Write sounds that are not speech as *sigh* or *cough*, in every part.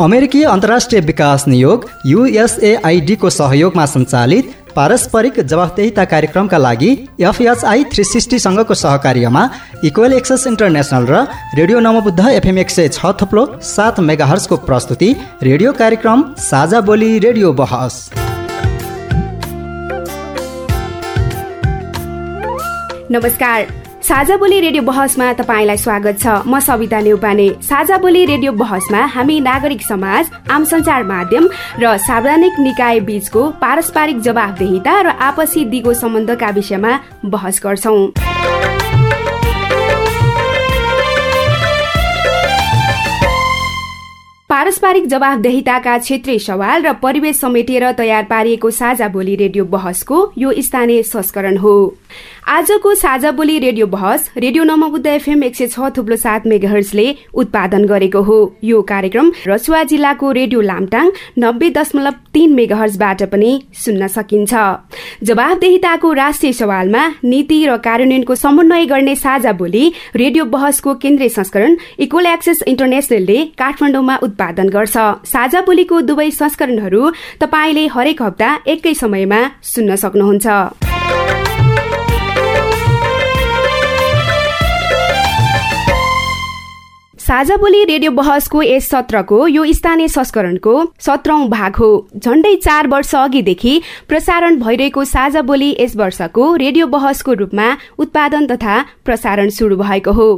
अमेरिकी अन्तर्राष्ट्रिय विकास नियोग युएसएआइडीको सहयोगमा सञ्चालित पारस्परिक जवाफदेहिता कार्यक्रमका लागि एफएचआई थ्री सिक्सटीसँगको सहकार्यमा इक्वल एक्सेस इन्टरनेसनल र रेडियो नमबुद्ध एफएम एक सय छ थुप्लो सात मेगाहर्सको प्रस्तुति रेडियो कार्यक्रम साझा बोली रेडियो बहस। नमस्कार साझा बोली रेडियो बहसमा तपाईँलाई स्वागत छ। म सविता नेउपाने साझा बोली रेडियो बहसमा हामी नागरिक समाज आम सञ्चार माध्यम र सार्वजनिक निकाय बीचको पारस्परिक जवाबदेहिता र आपसी दिगो सम्बन्धका विषयमा बहस गर्छौं। पारस्परिक जवाबदेहिताका क्षेत्रीय सवाल र परिवेश समेटेर तयार पारिएको साझा बोली रेडियो बहसको यो स्थानीय संस्करण हो। आजको साझा बोली रेडियो बहस रेडियो नमबुद्ध एफएम एक सय छ थुप्लो सात मेगाहर्सले उत्पादन गरेको हो। यो कार्यक्रम रसुवा जिल्लाको रेडियो लामटाङ नब्बे दशमलव तीन मेगाहर्सबाट पनि सुन्न सकिन्छ। जवाबदेहिताको राष्ट्रिय सवालमा नीति र कार्यान्वयनको समन्वय गर्ने साझा बोली रेडियो बहसको केन्द्रीय संस्करण इक्वल एक्सेस इन्टरनेसनलले काठमाडौँमा उत्पादन गर्छ। साझा बोलीको दुवै संस्करणहरू तपाईँले हरेक हप्ता एकै समयमा सुन्न सक्नुहुन्छ। साझा बोली रेडियो बहसको यस सत्रको यो स्थानीय संस्करणको सत्रौं भाग हो। झण्डै चार वर्ष अघिदेखि प्रसारण भइरहेको साझा बोली यस वर्षको रेडियो बहसको रूपमा उत्पादन तथा प्रसारण शुरू भएको हो।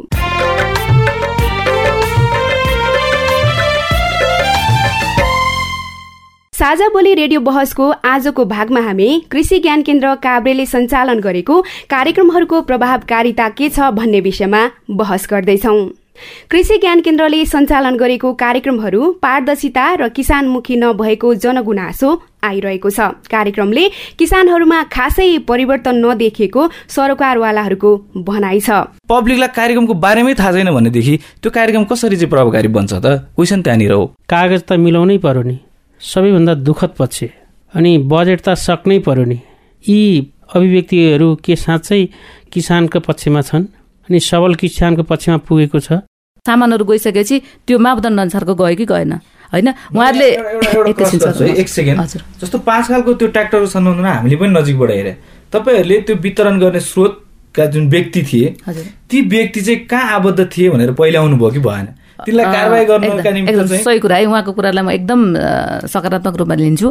साझा बोली रेडियो बहसको आजको भागमा हामी कृषि ज्ञान केन्द्र काभ्रेले सञ्चालन गरेको कार्यक्रमहरूको प्रभावकारिता के छ भन्ने विषयमा बहस गर्दैछौं। कृषि ज्ञान केन्द्रले सञ्चालन गरेको कार्यक्रमहरू पारदर्शिता र किसानमुखी नभएको जनगुनासो आइरहेको छ। कार्यक्रमले किसानहरूमा खासै परिवर्तन नदेखिएको सरोकारवालाहरूको भनाइ छ। पब्लिकलाई कार्यक्रमको बारेमै थाहा छैन भनेदेखि त्यो कार्यक्रम कसरी चाहिँ प्रभावकारी बन्छ त? क्वेसन त्यहाँनिर हो। कागज त मिलाउनै पर्यो नि। सबैभन्दा दुःखद पक्ष। अनि बजेट त सक्नै पर्यो नि। यी अभिव्यक्तिहरू के साँच्चै किसानको पक्षमा छन्? अनि सबल किसानको पक्षमा पुगेको छ। सामानहरू गइसकेपछि त्यो मापदण्ड अनुसारको गयो कि गएन? होइन? उहाँहरूले *laughs* एक सेकेन्ड। जस्तो पाँच खालको त्यो ट्र्याक्टरको सम्बन्धमा हामीले पनि नजिकबाट हेरे। तपाईँहरूले त्यो वितरण गर्ने स्रोतका जुन व्यक्ति थिए ती व्यक्ति चाहिँ कहाँ आबद्ध थिए भनेर पहिला आउनुभयो कि भएन? तिनलाई कारवाही गर्नुका निम्ति सही कुरा है। उहाँको कुरालाई म एकदम सकारात्मक रूपमा लिन्छु।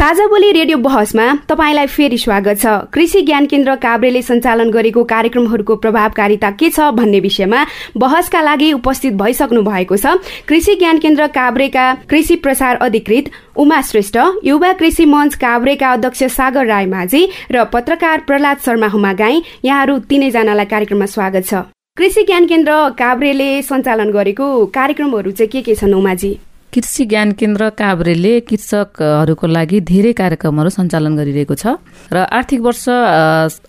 साझा बोली रेडियो बहसमा तपाईँलाई फेरि स्वागत छ। कृषि ज्ञान केन्द्र काभ्रेले सञ्चालन गरेको कार्यक्रमहरूको प्रभावकारिता के छ भन्ने विषयमा बहसका लागि उपस्थित भइसक्नु भएको छ। कृषि ज्ञान केन्द्र काभ्रेका कृषि प्रसार अधिकृत उमा श्रेष्ठ युवा कृषि मञ्च काभ्रेका अध्यक्ष सागर राय माझी र पत्रकार प्रहलाद शर्मा हुमागाई यहाँहरू तीनैजनालाई कार्यक्रममा स्वागत छ। कृषि ज्ञान केन्द्र काभ्रेले सञ्चालन गरेको कार्यक्रमहरू चाहिँ के के छन् उमाजी? कृषि ज्ञान केन्द्र काभ्रेले कृषकहरूको लागि धेरै कार्यक्रमहरू सञ्चालन गरिरहेको छ र आर्थिक वर्ष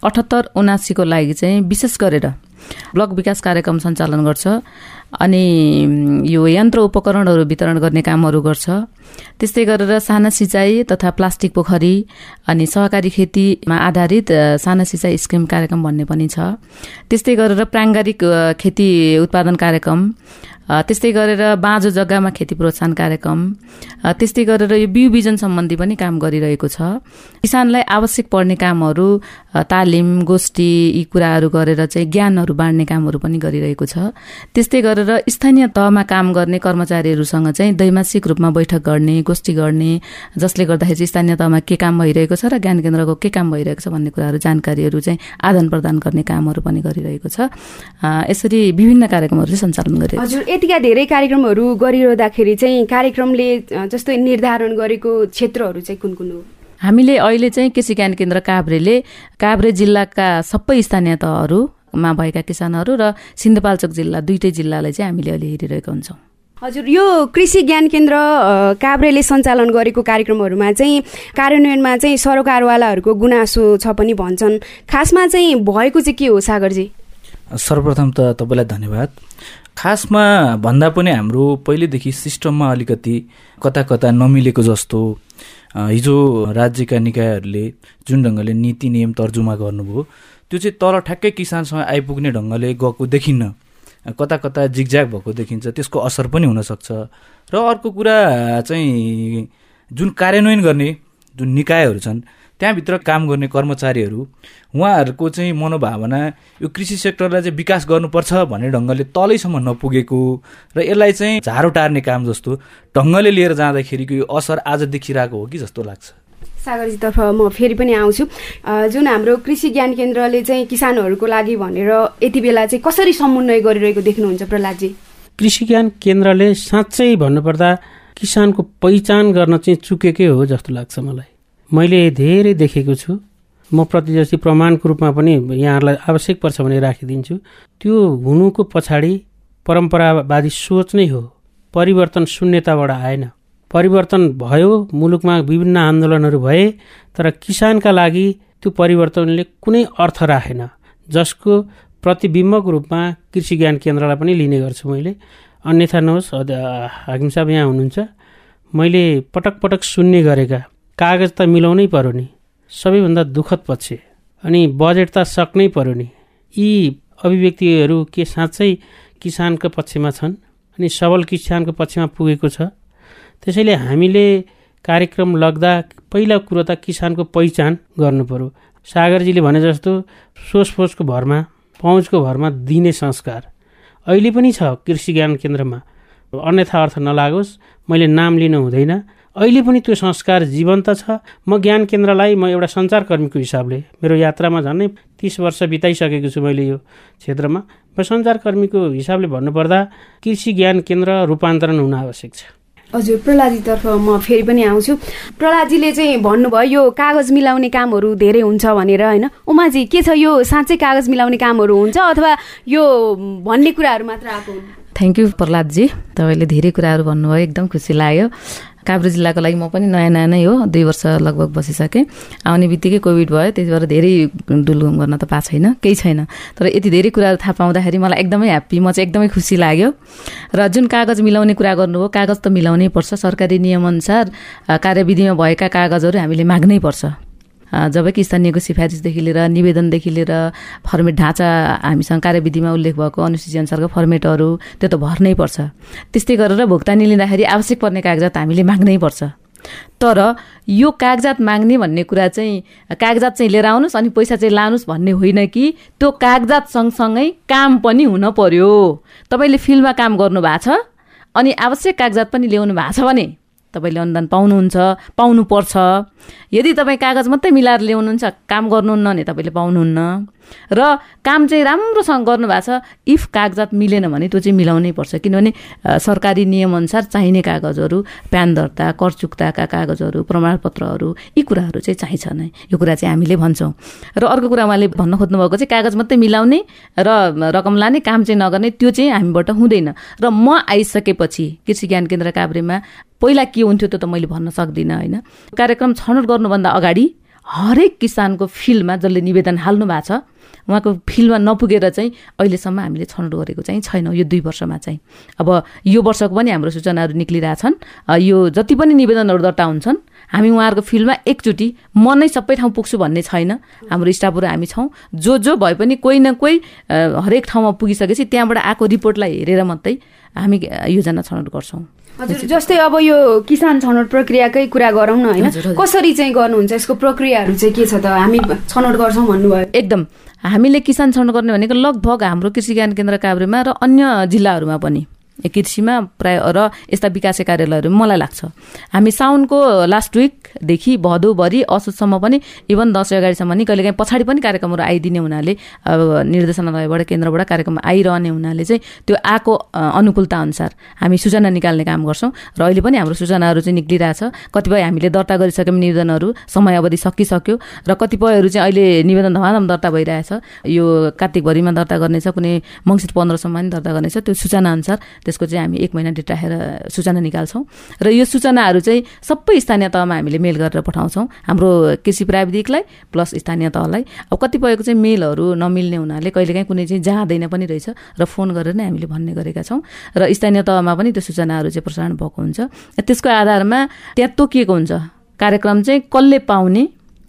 अठहत्तर उनासीको लागि चाहिँ विशेष गरेर ब्लक विकास कार्यक्रम सञ्चालन गर्छ अनि यो यन्त्र उपकरणहरू वितरण गर्ने कामहरू गर्छ। त्यस्तै गरेर साना सिँचाइ तथा प्लास्टिक पोखरी अनि सहकारी खेतीमा आधारित साना सिँचाइ स्किम कार्यक्रम भन्ने पनि छ। त्यस्तै गरेर प्राङ्गारिक खेती उत्पादन कार्यक्रम त्यस्तै गरेर बाँझो जग्गामा खेती प्रोत्साहन कार्यक्रम त्यस्तै गरेर यो बिउ बिजन सम्बन्धी पनि काम गरिरहेको छ। किसानलाई आवश्यक पर्ने कामहरू तालिम गोष्ठी यी कुराहरू गरेर चाहिँ ज्ञानहरू बाँड्ने कामहरू पनि गरिरहेको छ। त्यस्तै गरेर स्थानीय तहमा काम गर्ने कर्मचारीहरूसँग चाहिँ दैमासिक रूपमा बैठक गर्ने गोष्ठी गर्ने जसले गर्दाखेरि चाहिँ स्थानीय तहमा के काम भइरहेको छ र ज्ञान केन्द्रको के काम भइरहेको छ भन्ने कुराहरू जानकारीहरू चाहिँ आदान प्रदान गर्ने कामहरू पनि गरिरहेको छ। यसरी विभिन्न कार्यक्रमहरू चाहिँ सञ्चालन गरिरहेको छ। यतिका धेरै कार्यक्रमहरू गरिरहँदाखेरि चाहिँ कार्यक्रमले जस्तै निर्धारण गरेको क्षेत्रहरू चाहिँ कुन कुन हो? हामीले अहिले चाहिँ कृषि ज्ञान केन्द्र काभ्रेले काभ्रे जिल्लाका सबै स्थानीय तहहरूमा भएका किसानहरू र सिन्धुपाल्चोक जिल्ला दुइटै जिल्लालाई चाहिँ हामीले अहिले हेरिरहेका हुन्छौँ। हजुर यो कृषि ज्ञान केन्द्र काभ्रेले सञ्चालन गरेको कार्यक्रमहरूमा चाहिँ कार्यान्वयनमा चाहिँ सरकारवालाहरूको गुनासो छ पनि भन्छन्। खासमा चाहिँ भएको चाहिँ के हो सागरजी? सर्वप्रथम त तपाईँलाई धन्यवाद। खासमा भन्दा पनि हाम्रो पहिलेदेखि सिस्टममा अलिकति कता कता नमिलेको जस्तो हिजो राज्यका निकायहरूले जुन ढङ्गले नीति नियम तर्जुमा गर्नुभयो त्यो चाहिँ तल ठ्याक्कै किसानसँग आइपुग्ने ढङ्गले गएको देखिन्न। कता कता जिगज्याग भएको देखिन्छ त्यसको असर पनि हुनसक्छ र अर्को कुरा चाहिँ जुन कार्यान्वयन गर्ने जुन निकायहरू छन् त्यहाँभित्र काम गर्ने कर्मचारीहरू उहाँहरूको चाहिँ मनोभावना यो कृषि सेक्टरलाई चाहिँ विकास गर्नुपर्छ भन्ने ढङ्गले तलैसम्म नपुगेको र यसलाई चाहिँ झारो टार्ने काम जस्तो ढङ्गले लिएर जाँदाखेरिको यो असर आज देखिरहेको हो कि जस्तो लाग्छ। सागरजीतर्फ म फेरि पनि आउँछु। जुन हाम्रो कृषि ज्ञान केन्द्रले चाहिँ किसानहरूको लागि भनेर यति बेला चाहिँ कसरी समन्वय गरिरहेको देख्नुहुन्छ प्रहलादजी? कृषि ज्ञान केन्द्रले साँच्चै भन्नुपर्दा किसानको पहिचान गर्न चाहिँ चुकेकै हो जस्तो लाग्छ मलाई। मैले धेरै देखेको छु। म प्रति जस्तै प्रमाणको रूपमा पनि यहाँहरूलाई आवश्यक पर्छ भने राखिदिन्छु। त्यो हुनुको पछाडि परम्परावादी सोच नै हो। परिवर्तन शून्यताबाट आएन। परिवर्तन भयो मुलुकमा विभिन्न आन्दोलनहरू भए तर किसानका लागि त्यो परिवर्तनले कुनै अर्थ राखेन जसको प्रतिबिम्बको रूपमा कृषि ज्ञान केन्द्रलाई पनि लिने गर्छु मैले। अन्यथा नहोस् हाकिम साहब यहाँ हुनुहुन्छ। मैले पटक पटक सुन्ने गरेका कागज त मिलाउनै पर्यो नि। सबैभन्दा दुःखद पक्ष अनि बजेट त सक्नै पर्यो नि। यी अभिव्यक्तिहरू के साँच्चै किसानको पक्षमा छन्? अनि सबल किसानको पक्षमा पुगेको छ? त्यसैले हामीले कार्यक्रम लग्दा पहिला कुरो त किसानको पहिचान गर्नु पर्यो। सागरजीले भने जस्तो सोचफोचको भरमा पहुँचको भरमा दिने संस्कार। अहिले पनि छ कृषि ज्ञान केन्द्रमा। अन्यथा अर्थ नलागोस् मैले नाम लिनु हुँदैन। अहिले पनि त्यो संस्कार जीवन्त छ। म ज्ञान केन्द्रलाई म एउटा सञ्चारकर्मीको हिसाबले मेरो यात्रामा झन्डै तिस वर्ष बिताइसकेको छु मैले यो क्षेत्रमा। म सञ्चारकर्मीको हिसाबले भन्नुपर्दा कृषि ज्ञान केन्द्र रूपान्तरण हुन आवश्यक छ। हजुर प्रहलादीतर्फ म फेरि पनि आउँछु। प्रहलादीले चाहिँ भन्नुभयो यो कागज मिलाउने कामहरू धेरै हुन्छ भनेर होइन? उमाजी के छ यो साँच्चै कागज मिलाउने कामहरू हुन्छ अथवा यो भन्ने कुराहरू मात्र आएको थ्याङ्क यू प्रहलादजी। तपाईँले धेरै कुराहरू भन्नुभयो एकदम खुसी लाग्यो। काभ्रे जिल्लाको लागि म पनि नयाँ नयाँ नै हो दुई वर्ष लगभग बसिसकेँ। आउने बित्तिकै कोभिड भयो त्यति भएर धेरै डुलघुम गर्न त पाएको छैन केही छैन। तर यति धेरै कुराहरू थाहा पाउँदाखेरि मलाई एकदमै ह्याप्पी म चाहिँ एकदमै खुसी लाग्यो। र जुन कागज मिलाउने कुरा गर्नुभयो कागज त मिलाउनै पर्छ। सरकारी नियमअनुसार कार्यविधिमा भएका कागजहरू हामीले माग्नै पर्छ। जबकि स्थानीयको सिफारिसदेखि लिएर निवेदनदेखि लिएर फर्मेट ढाँचा हामीसँग कार्यविधिमा उल्लेख भएको अनुसूची अनुसारको फर्मेटहरू त्यो त भर्नै पर्छ। त्यस्तै गरेर भुक्तानी लिँदाखेरि आवश्यक पर्ने कागजात हामीले माग्नै पर्छ। तर यो कागजात माग्ने भन्ने कुरा चाहिँ कागजात चाहिँ लिएर आउनुहोस् अनि पैसा चाहिँ लानुहोस् भन्ने होइन कि त्यो कागजात सँगसँगै काम पनि हुन पर्यो। तपाईँले फिल्डमा काम गर्नु भएको छ अनि आवश्यक कागजात पनि ल्याउनु भएको छ भने तपाईँले अनुदान पाउनुहुन्छ पाउनुपर्छ। यदि तपाईँ कागज मात्रै मिलाएर ल्याउनुहुन्छ काम गर्नुहुन्न भने तपाईँले पाउनुहुन्न। र काम चाहिँ राम्रोसँग गर्नुभएको छ। इफ कागजात मिलेन भने त्यो चाहिँ मिलाउनै पर्छ। किनभने सरकारी नियमअनुसार चाहिने कागजहरू प्यान दर्ता कर चुक्ताका कागजहरू प्रमाणपत्रहरू यी कुराहरू चाहिँ चाहिन्छ नै यो कुरा चाहिँ हामीले भन्छौँ। र अर्को कुरा उहाँले भन्न खोज्नुभएको चाहिँ कागज मात्रै मिलाउने र रकम लाने काम चाहिँ नगर्ने त्यो चाहिँ हामीबाट हुँदैन। र म आइसकेपछि कृषि ज्ञान केन्द्र काभ्रेमा पहिला के हुन्थ्यो त्यो त मैले भन्न सक्दिनँ होइन। कार्यक्रम छनौट गर्नुभन्दा अगाडि हरेक किसानको फिल्डमा जसले निवेदन हाल्नु भएको छ उहाँको फिल्डमा नपुगेर चाहिँ अहिलेसम्म हामीले छनौट गरेको चाहिँ छैनौँ यो दुई वर्षमा चाहिँ। अब यो वर्षको पनि हाम्रो सूचनाहरू निक्लिरहेछन् यो जति पनि निवेदनहरू दर्ता हुन्छन् हामी उहाँहरूको फिल्डमा एकचोटि म नै सबै ठाउँ पुग्छु भन्ने छैन। हाम्रो स्टाफहरू हामी छौँ। जो जो भए पनि कोही न कोही हरेक ठाउँमा पुगिसकेपछि त्यहाँबाट आएको रिपोर्टलाई हेरेर मात्रै हामी योजना छनौट गर्छौँ। हजुर जस्तै अब यो किसान छनौट प्रक्रियाकै कुरा गरौँ न होइन कसरी चाहिँ गर्नुहुन्छ? यसको प्रक्रियाहरू चाहिँ के छ त? हामी छनौट गर्छौँ भन्नुभयो। एकदम। हामीले किसान छनौट गर्ने भनेको लगभग हाम्रो कृषि ज्ञान केन्द्र काभ्रेमा र अन्य जिल्लाहरूमा पनि। कृषिमा प्राय र यस्ता विकासे कार्यालयहरू मलाई लाग्छ। हामी साउनको लास्ट विकदेखि भदौभरि असोजसम्म पनि इभन दसैँ अगाडिसम्म नि कहिलेकाहीँ पछाडि पनि कार्यक्रमहरू आइदिने हुनाले अब निर्देशनालयबाट केन्द्रबाट कार्यक्रम आइरहने हुनाले चाहिँ त्यो आएको अनुकूलता अनुसार हामी सूचना निकाल्ने काम गर्छौँ र अहिले पनि हाम्रो सूचनाहरू चाहिँ निक्लिरहेछ। कतिपय हामीले दर्ता गरिसक्यौँ निवेदनहरू समय अवधि सकिसक्यो र कतिपयहरू चाहिँ अहिले निवेदन धमाधम दर्ता भइरहेछ। यो कार्तिकभरिमा दर्ता गर्नेछ कुनै मङ्सिर पन्ध्रसम्म पनि दर्ता गर्नेछ। त्यो सूचना अनुसार त्यसको चाहिँ हामी एक महिना डेट राखेर सूचना निकाल्छौँ। र यो सूचनाहरू चाहिँ सबै स्थानीय तहमा हामीले मेल गरेर पठाउँछौँ। हाम्रो कृषि प्राविधिकलाई प्लस स्थानीय तहलाई। अब कतिपयको चाहिँ मेलहरू नमिल्ने हुनाले कहिलेकाहीँ कुनै चाहिँ जाँदैन पनि रहेछ र फोन गरेर नै हामीले भन्ने गरेका छौँ। र स्थानीय तहमा पनि त्यो सूचनाहरू चाहिँ प्रसारण भएको हुन्छ। त्यसको आधारमा त्यहाँ तोकिएको हुन्छ। कार्यक्रम चाहिँ कसले पाउने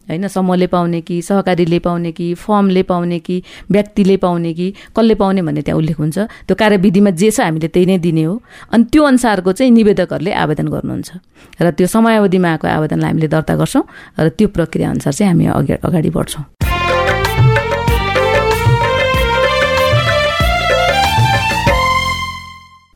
होइन समूहले पाउने कि सहकारीले पाउने कि फर्मले पाउने कि व्यक्तिले पाउने कि कसले पाउने भन्ने त्यहाँ उल्लेख हुन्छ। त्यो कार्यविधिमा जे छ हामीले त्यही नै दिने हो। अनि त्यो अनुसारको चाहिँ निवेदकहरूले आवेदन गर्नुहुन्छ। र त्यो समयावधिमा आएको आवेदनलाई हामीले दर्ता गर्छौँ। र त्यो प्रक्रिया अनुसार चाहिँ हामी अगाडि बढ्छौँ।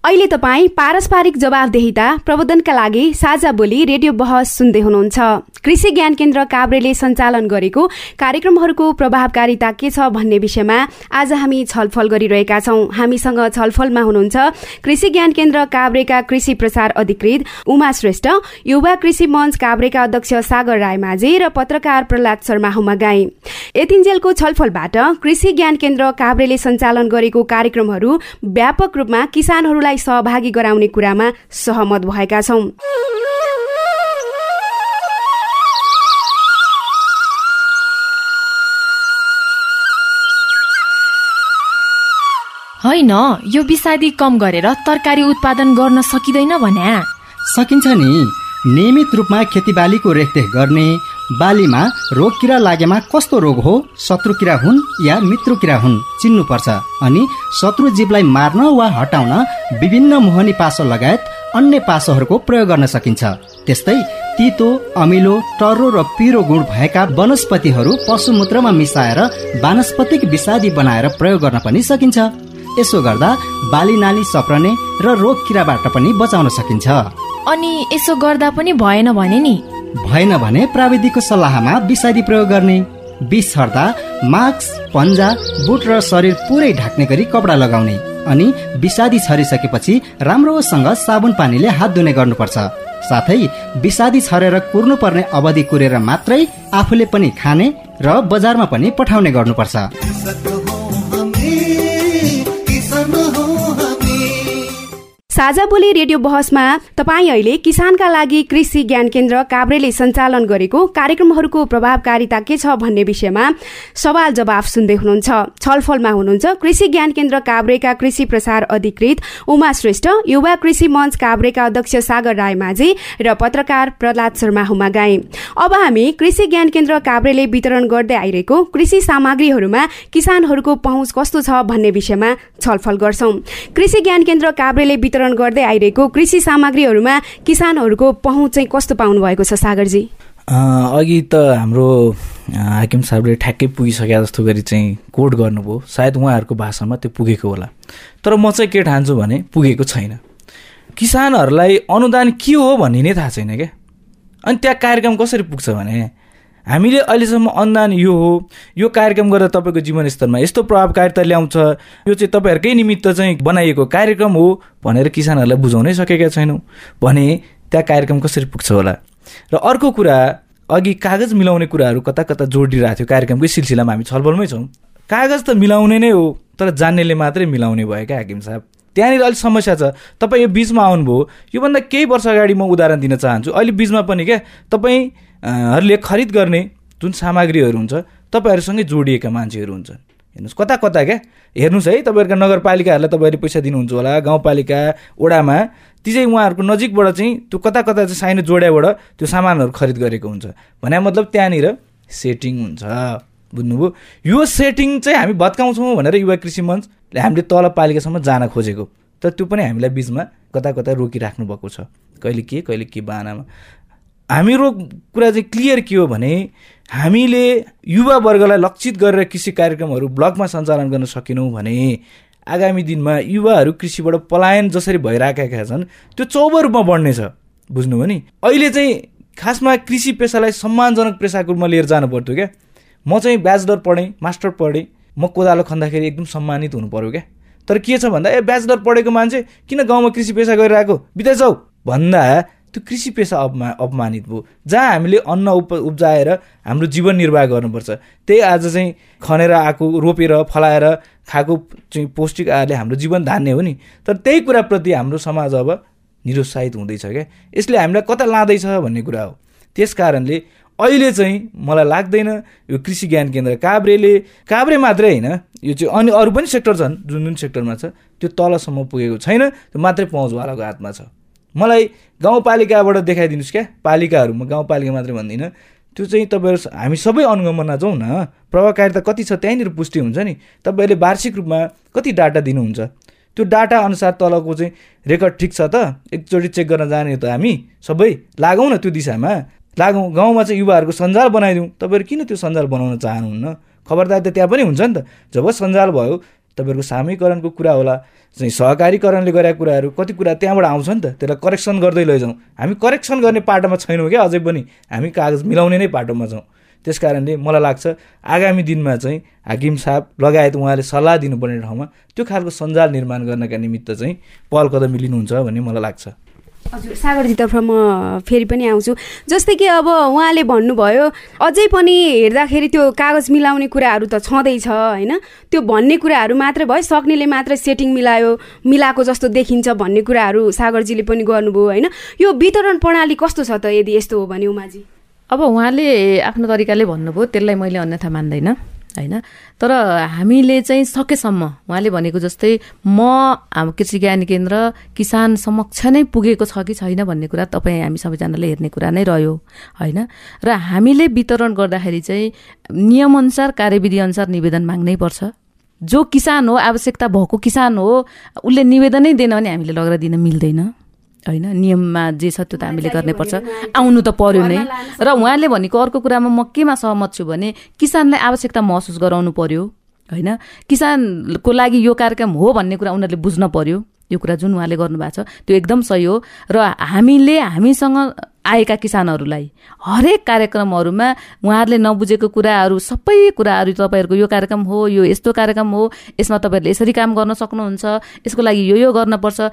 अहिले तपाईँ पारस्परिक जवाबदेहिता प्रबन्धनका लागि साझा बोली रेडियो बहस सुन्दै हुनुहुन्छ। कृषि ज्ञान केन्द्र काभ्रेले सञ्चालन गरेको कार्यक्रमहरूको प्रभावकारिता के छ भन्ने विषयमा आज हामी छलफल गरिरहेका छौं। हामीसँग छलफलमा हुनुहुन्छ कृषि ज्ञान केन्द्र काभ्रेका कृषि प्रसार अधिकृत उमा श्रेष्ठ युवा कृषि मञ्च काभ्रेका अध्यक्ष सागर राय माझे र पत्रकार प्रहलाद शर्मा हुमा गाई यतिन्जेलको छलफलबाट कृषि ज्ञान केन्द्र काभ्रेले सञ्चालन गरेको कार्यक्रमहरू व्यापक रूपमा किसानहरूलाई सहभागी गराउने कुरामा सहमत भएका छौं। होइन यो विषादी कम गरेर तरकारी उत्पादन गर्न सकिँदैन भने। सकिन्छ नि। नियमित रूपमा खेतीबालीको रेखदेख गर्ने बालीमा रोग किरा लागेमा कस्तो रोग हो शत्रु किरा हुन् या मित्र किरा हुन् चिन्नुपर्छ। अनि शत्रु जीवलाई मार्न वा हटाउन विभिन्न मोहनी पासो लगायत अन्य पासोहरूको प्रयोग गर्न सकिन्छ। त्यस्तै तितो अमिलो टर्रो र पिरो गुण भएका वनस्पतिहरू पशुमूत्रमा मिसाएर वानस्पतिक विषादी बनाएर प्रयोग गर्न पनि सकिन्छ। यसो गर्दा बाली नाली सप्रने र रोग किराबाट पनि बचाउन सकिन्छ। अनि यसो गर्दा पनि भएन भने नि? भएन भने प्राविधिकको सल्लाहमा विषादी प्रयोग गर्ने। विष छर्दा मास्क पन्जा बुट र शरीर पुरै ढाक्ने गरी कपडा लगाउने अनि विषादी छरिसकेपछि राम्रोसँग साबुन पानीले हात धुने गर्नुपर्छ। साथै विषादी छरेर कुर्नु पर्ने अवधि कुरेर मात्रै आफूले पनि खाने र बजारमा पनि पठाउने गर्नुपर्छ। साझा बोली रेडियो बहसमा तपाईँ अहिले किसानका लागि कृषि ज्ञान केन्द्र काभ्रेले सञ्चालन गरेको कार्यक्रमहरूको प्रभावकारिता के छ भन्ने विषयमा सवाल जवाफ सुन्दै हुनुहुन्छ। छलफलमा हुनुहुन्छ कृषि ज्ञान केन्द्र काभ्रेका कृषि प्रसार अधिकृत उमा श्रेष्ठ युवा कृषि मञ्च काभ्रेका अध्यक्ष सागर राय माझी र पत्रकार प्रहलाद शर्मा हुमा गाए अब हामी कृषि ज्ञान केन्द्र काभ्रेले वितरण गर्दै आइरहेको कृषि सामग्रीहरूमा किसानहरूको पहुँच कस्तो छ भन्ने विषयमा छलफल गर्छौं। कृषि ज्ञान केन्द्र काभ्रेले वितरण वितरण गर्दै आइरहेको कृषि सामग्रीहरूमा किसानहरूको पहुँच चाहिँ कस्तो पाउनु भएको छ सागरजी? अघि त हाम्रो हाकिम साहबले ठ्याक्कै पुगिसके जस्तो गरी चाहिँ कोट गर्नुभयो। सायद उहाँहरूको भाषामा त्यो पुगेको होला। तर म चाहिँ के ठान्छु भने पुगेको छैन। किसानहरूलाई अनुदान के हो भन्ने नै थाहा छैन क्या? अनि त्यहाँ कार्यक्रम कसरी पुग्छ भने? हामीले अहिलेसम्म अनुदान यो हो यो कार्यक्रम गर्दा तपाईँको जीवनस्तरमा यस्तो प्रभावकारिता ल्याउँछ यो चाहिँ तपाईँहरूकै निमित्त चाहिँ बनाइएको कार्यक्रम हो भनेर किसानहरूलाई बुझाउनै सकेका छैनौँ भने त्यहाँ कार्यक्रम कसरी पुग्छ होला? र अर्को कुरा अघि कागज मिलाउने कुराहरू कता कता जोडिरहेको थियो कार्यक्रमकै सिलसिलामा हामी छलफलमै छौँ। कागज त मिलाउने नै हो तर जान्नेले मात्रै मिलाउने भयो क्या हाकिम साहब। त्यहाँनिर अलिक समस्या छ। तपाईँ यो बिचमा आउनुभयो योभन्दा केही वर्ष अगाडि म उदाहरण दिन चाहन्छु। अहिले बिचमा पनि क्या तपाईँ हरूले खरिद गर्ने जुन सामग्रीहरू हुन्छ तपाईँहरूसँगै जोडिएका मान्छेहरू हुन्छन् हेर्नुहोस् कता कता क्या हेर्नुहोस् है तपाईँहरूका नगरपालिकाहरूलाई तपाईँहरूले पैसा दिनुहुन्छ होला गाउँपालिका ओडामा ती चाहिँ उहाँहरूको नजिकबाट चाहिँ त्यो कता कता चाहिँ साइनो जोड्याबाट त्यो सामानहरू खरिद गरेको हुन्छ। भने मतलब त्यहाँनिर सेटिङ हुन्छ। बुझ्नुभयो। यो सेटिङ चाहिँ हामी भत्काउँछौँ भनेर युवा कृषि मञ्चले हामीले तल पालिकासम्म जान खोजेको। तर त्यो पनि हामीलाई बिचमा कता कता रोकिराख्नु भएको छ। कहिले के कहिले के बाहनामा हामीहरू कुरा चाहिँ क्लियर के हो भने हामीले युवा वर्गलाई लक्षित गरेर कृषि कार्यक्रमहरू ब्लकमा सञ्चालन गर्न सकेनौँ भने आगामी दिनमा युवाहरू कृषिबाट पलायन जसरी भइराखेका छन् त्यो चौब रूपमा बढ्नेछ बुझ्नुभयो नि? अहिले चाहिँ खासमा कृषि पेसालाई सम्मानजनक पेसाको रूपमा लिएर जानु पर्थ्यो क्या। म चाहिँ ब्याचलर पढेँ मास्टर पढेँ। म कोदालो खन्दाखेरि एकदम सम्मानित हुनु पऱ्यो क्या। तर के छ भन्दा ए ब्याचलर पढेको मान्छे किन गाउँमा कृषि पेसा गरिरहेको? बिताइछौ भन्दा त्यो कृषि पेसा अपमा अपमानित भयो। जहाँ हामीले अन्न उप उब्जाएर हाम्रो जीवन निर्वाह गर्नुपर्छ त्यही आज चाहिँ खनेर आएको रोपेर फलाएर खाएको चाहिँ पौष्टिक आहारले हाम्रो जीवन धान्ने हो नि। तर त्यही कुराप्रति हाम्रो समाज अब निरुत्साहित हुँदैछ क्या। यसले हामीलाई कता लाँदैछ भन्ने कुरा हो। त्यस कारणले अहिले चाहिँ मलाई लाग्दैन यो कृषि ज्ञान केन्द्र काभ्रेले काभ्रे मात्रै होइन यो चाहिँ अनि अरू पनि सेक्टर छन् जुन जुन सेक्टरमा छ त्यो तलसम्म पुगेको छैन त्यो मात्रै पहुँचवालाको हातमा छ। मलाई गाउँपालिकाबाट देखाइदिनुहोस् क्या पालिकाहरू म गाउँपालिका मात्रै भन्दिनँ। त्यो चाहिँ तपाईँहरू हामी सबै अनुगमनमा जाउँ न प्रभावकारिता कति छ त्यहीँनिर पुष्टि हुन्छ नि तपाईँहरूले वार्षिक रूपमा कति डाटा दिनुहुन्छ? त्यो डाटा अनुसार तलको चाहिँ रेकर्ड ठिक छ त एकचोटि चेक गर्न जाने त हामी सबै लागौँ न त्यो दिशामा। लागौँ गाउँमा चाहिँ युवाहरूको सञ्जाल बनाइदिउँ। तपाईँहरू किन त्यो सञ्जाल बनाउन चाहनुहुन्न? खबरदार त त्यहाँ पनि हुन्छ नि त। जब सञ्जाल भयो तपाईँहरूको सामूहिकरणको कुरा होला चाहिँ सहकारीकरणले गरेका कुराहरू कति कुरा त्यहाँबाट आउँछ नि त त्यसलाई करेक्सन गर्दै लैजाउँ। हामी करेक्सन गर्ने पाटोमा छैनौँ क्या अझै पनि। हामी कागज मिलाउने नै पाटोमा छौँ। त्यस कारणले मलाई लाग्छ आगामी दिनमा चाहिँ हाकिम साहब लगायत उहाँले सल्लाह दिनुपर्ने ठाउँमा त्यो खालको सञ्जाल निर्माण गर्नका निमित्त चाहिँ पहल कदम लिनुहुन्छ भन्ने मलाई लाग्छ। हजुर सागरजीतर्फ म फेरि पनि आउँछु। जस्तै कि अब उहाँले भन्नुभयो अझै पनि हेर्दाखेरि त्यो कागज मिलाउने कुराहरू त छँदैछ होइन? त्यो भन्ने कुराहरू मात्र भयो सक्नेले मात्र सेटिङ मिलायो मिलाएको जस्तो देखिन्छ भन्ने कुराहरू सागरजीले पनि गर्नुभयो होइन? यो वितरण प्रणाली कस्तो छ त यदि यस्तो हो भने उमाजी? अब उहाँले आफ्नो तरिकाले भन्नुभयो त्यसलाई मैले अन्यथा मान्दैन। होइन? तर हामीले चाहिँ सकेसम्म उहाँले भनेको जस्तै म कृषि ज्ञान केन्द्र किसान समक्ष नै पुगेको छ कि छैन भन्ने कुरा तपाईँ हामी सबैजनाले हेर्ने कुरा नै रह्यो होइन? र हामीले वितरण गर्दाखेरि चाहिँ नियमअनुसार कार्यविधि अनुसार निवेदन माग्नै पर्छ। जो किसान हो आवश्यकता भएको किसान हो उसले निवेदनै दिएन भने हामीले लगेर दिन मिल्दैन। होइन नियममा जे छ त्यो त हामीले गर्नैपर्छ। आउनु त पर्यो नै। र उहाँले भनेको अर्को कुरामा म केमा सहमत छु भने किसानलाई आवश्यकता महसुस गराउनु पर्यो होइन? किसानको लागि यो कार्यक्रम हो भन्ने कुरा उनीहरूले बुझ्न पर्यो। यो कुरा जुन उहाँले गर्नुभएको छ त्यो एकदम सही हो। र हामीले हामीसँग आएका किसानहरूलाई हरेक कार्यक्रमहरूमा उहाँहरूले नबुझेको कुराहरू सबै कुराहरू तपाईँहरूको यो कार्यक्रम हो यो यस्तो कार्यक्रम हो यसमा तपाईँहरूले यसरी काम गर्न सक्नुहुन्छ यसको लागि यो यो गर्नुपर्छ।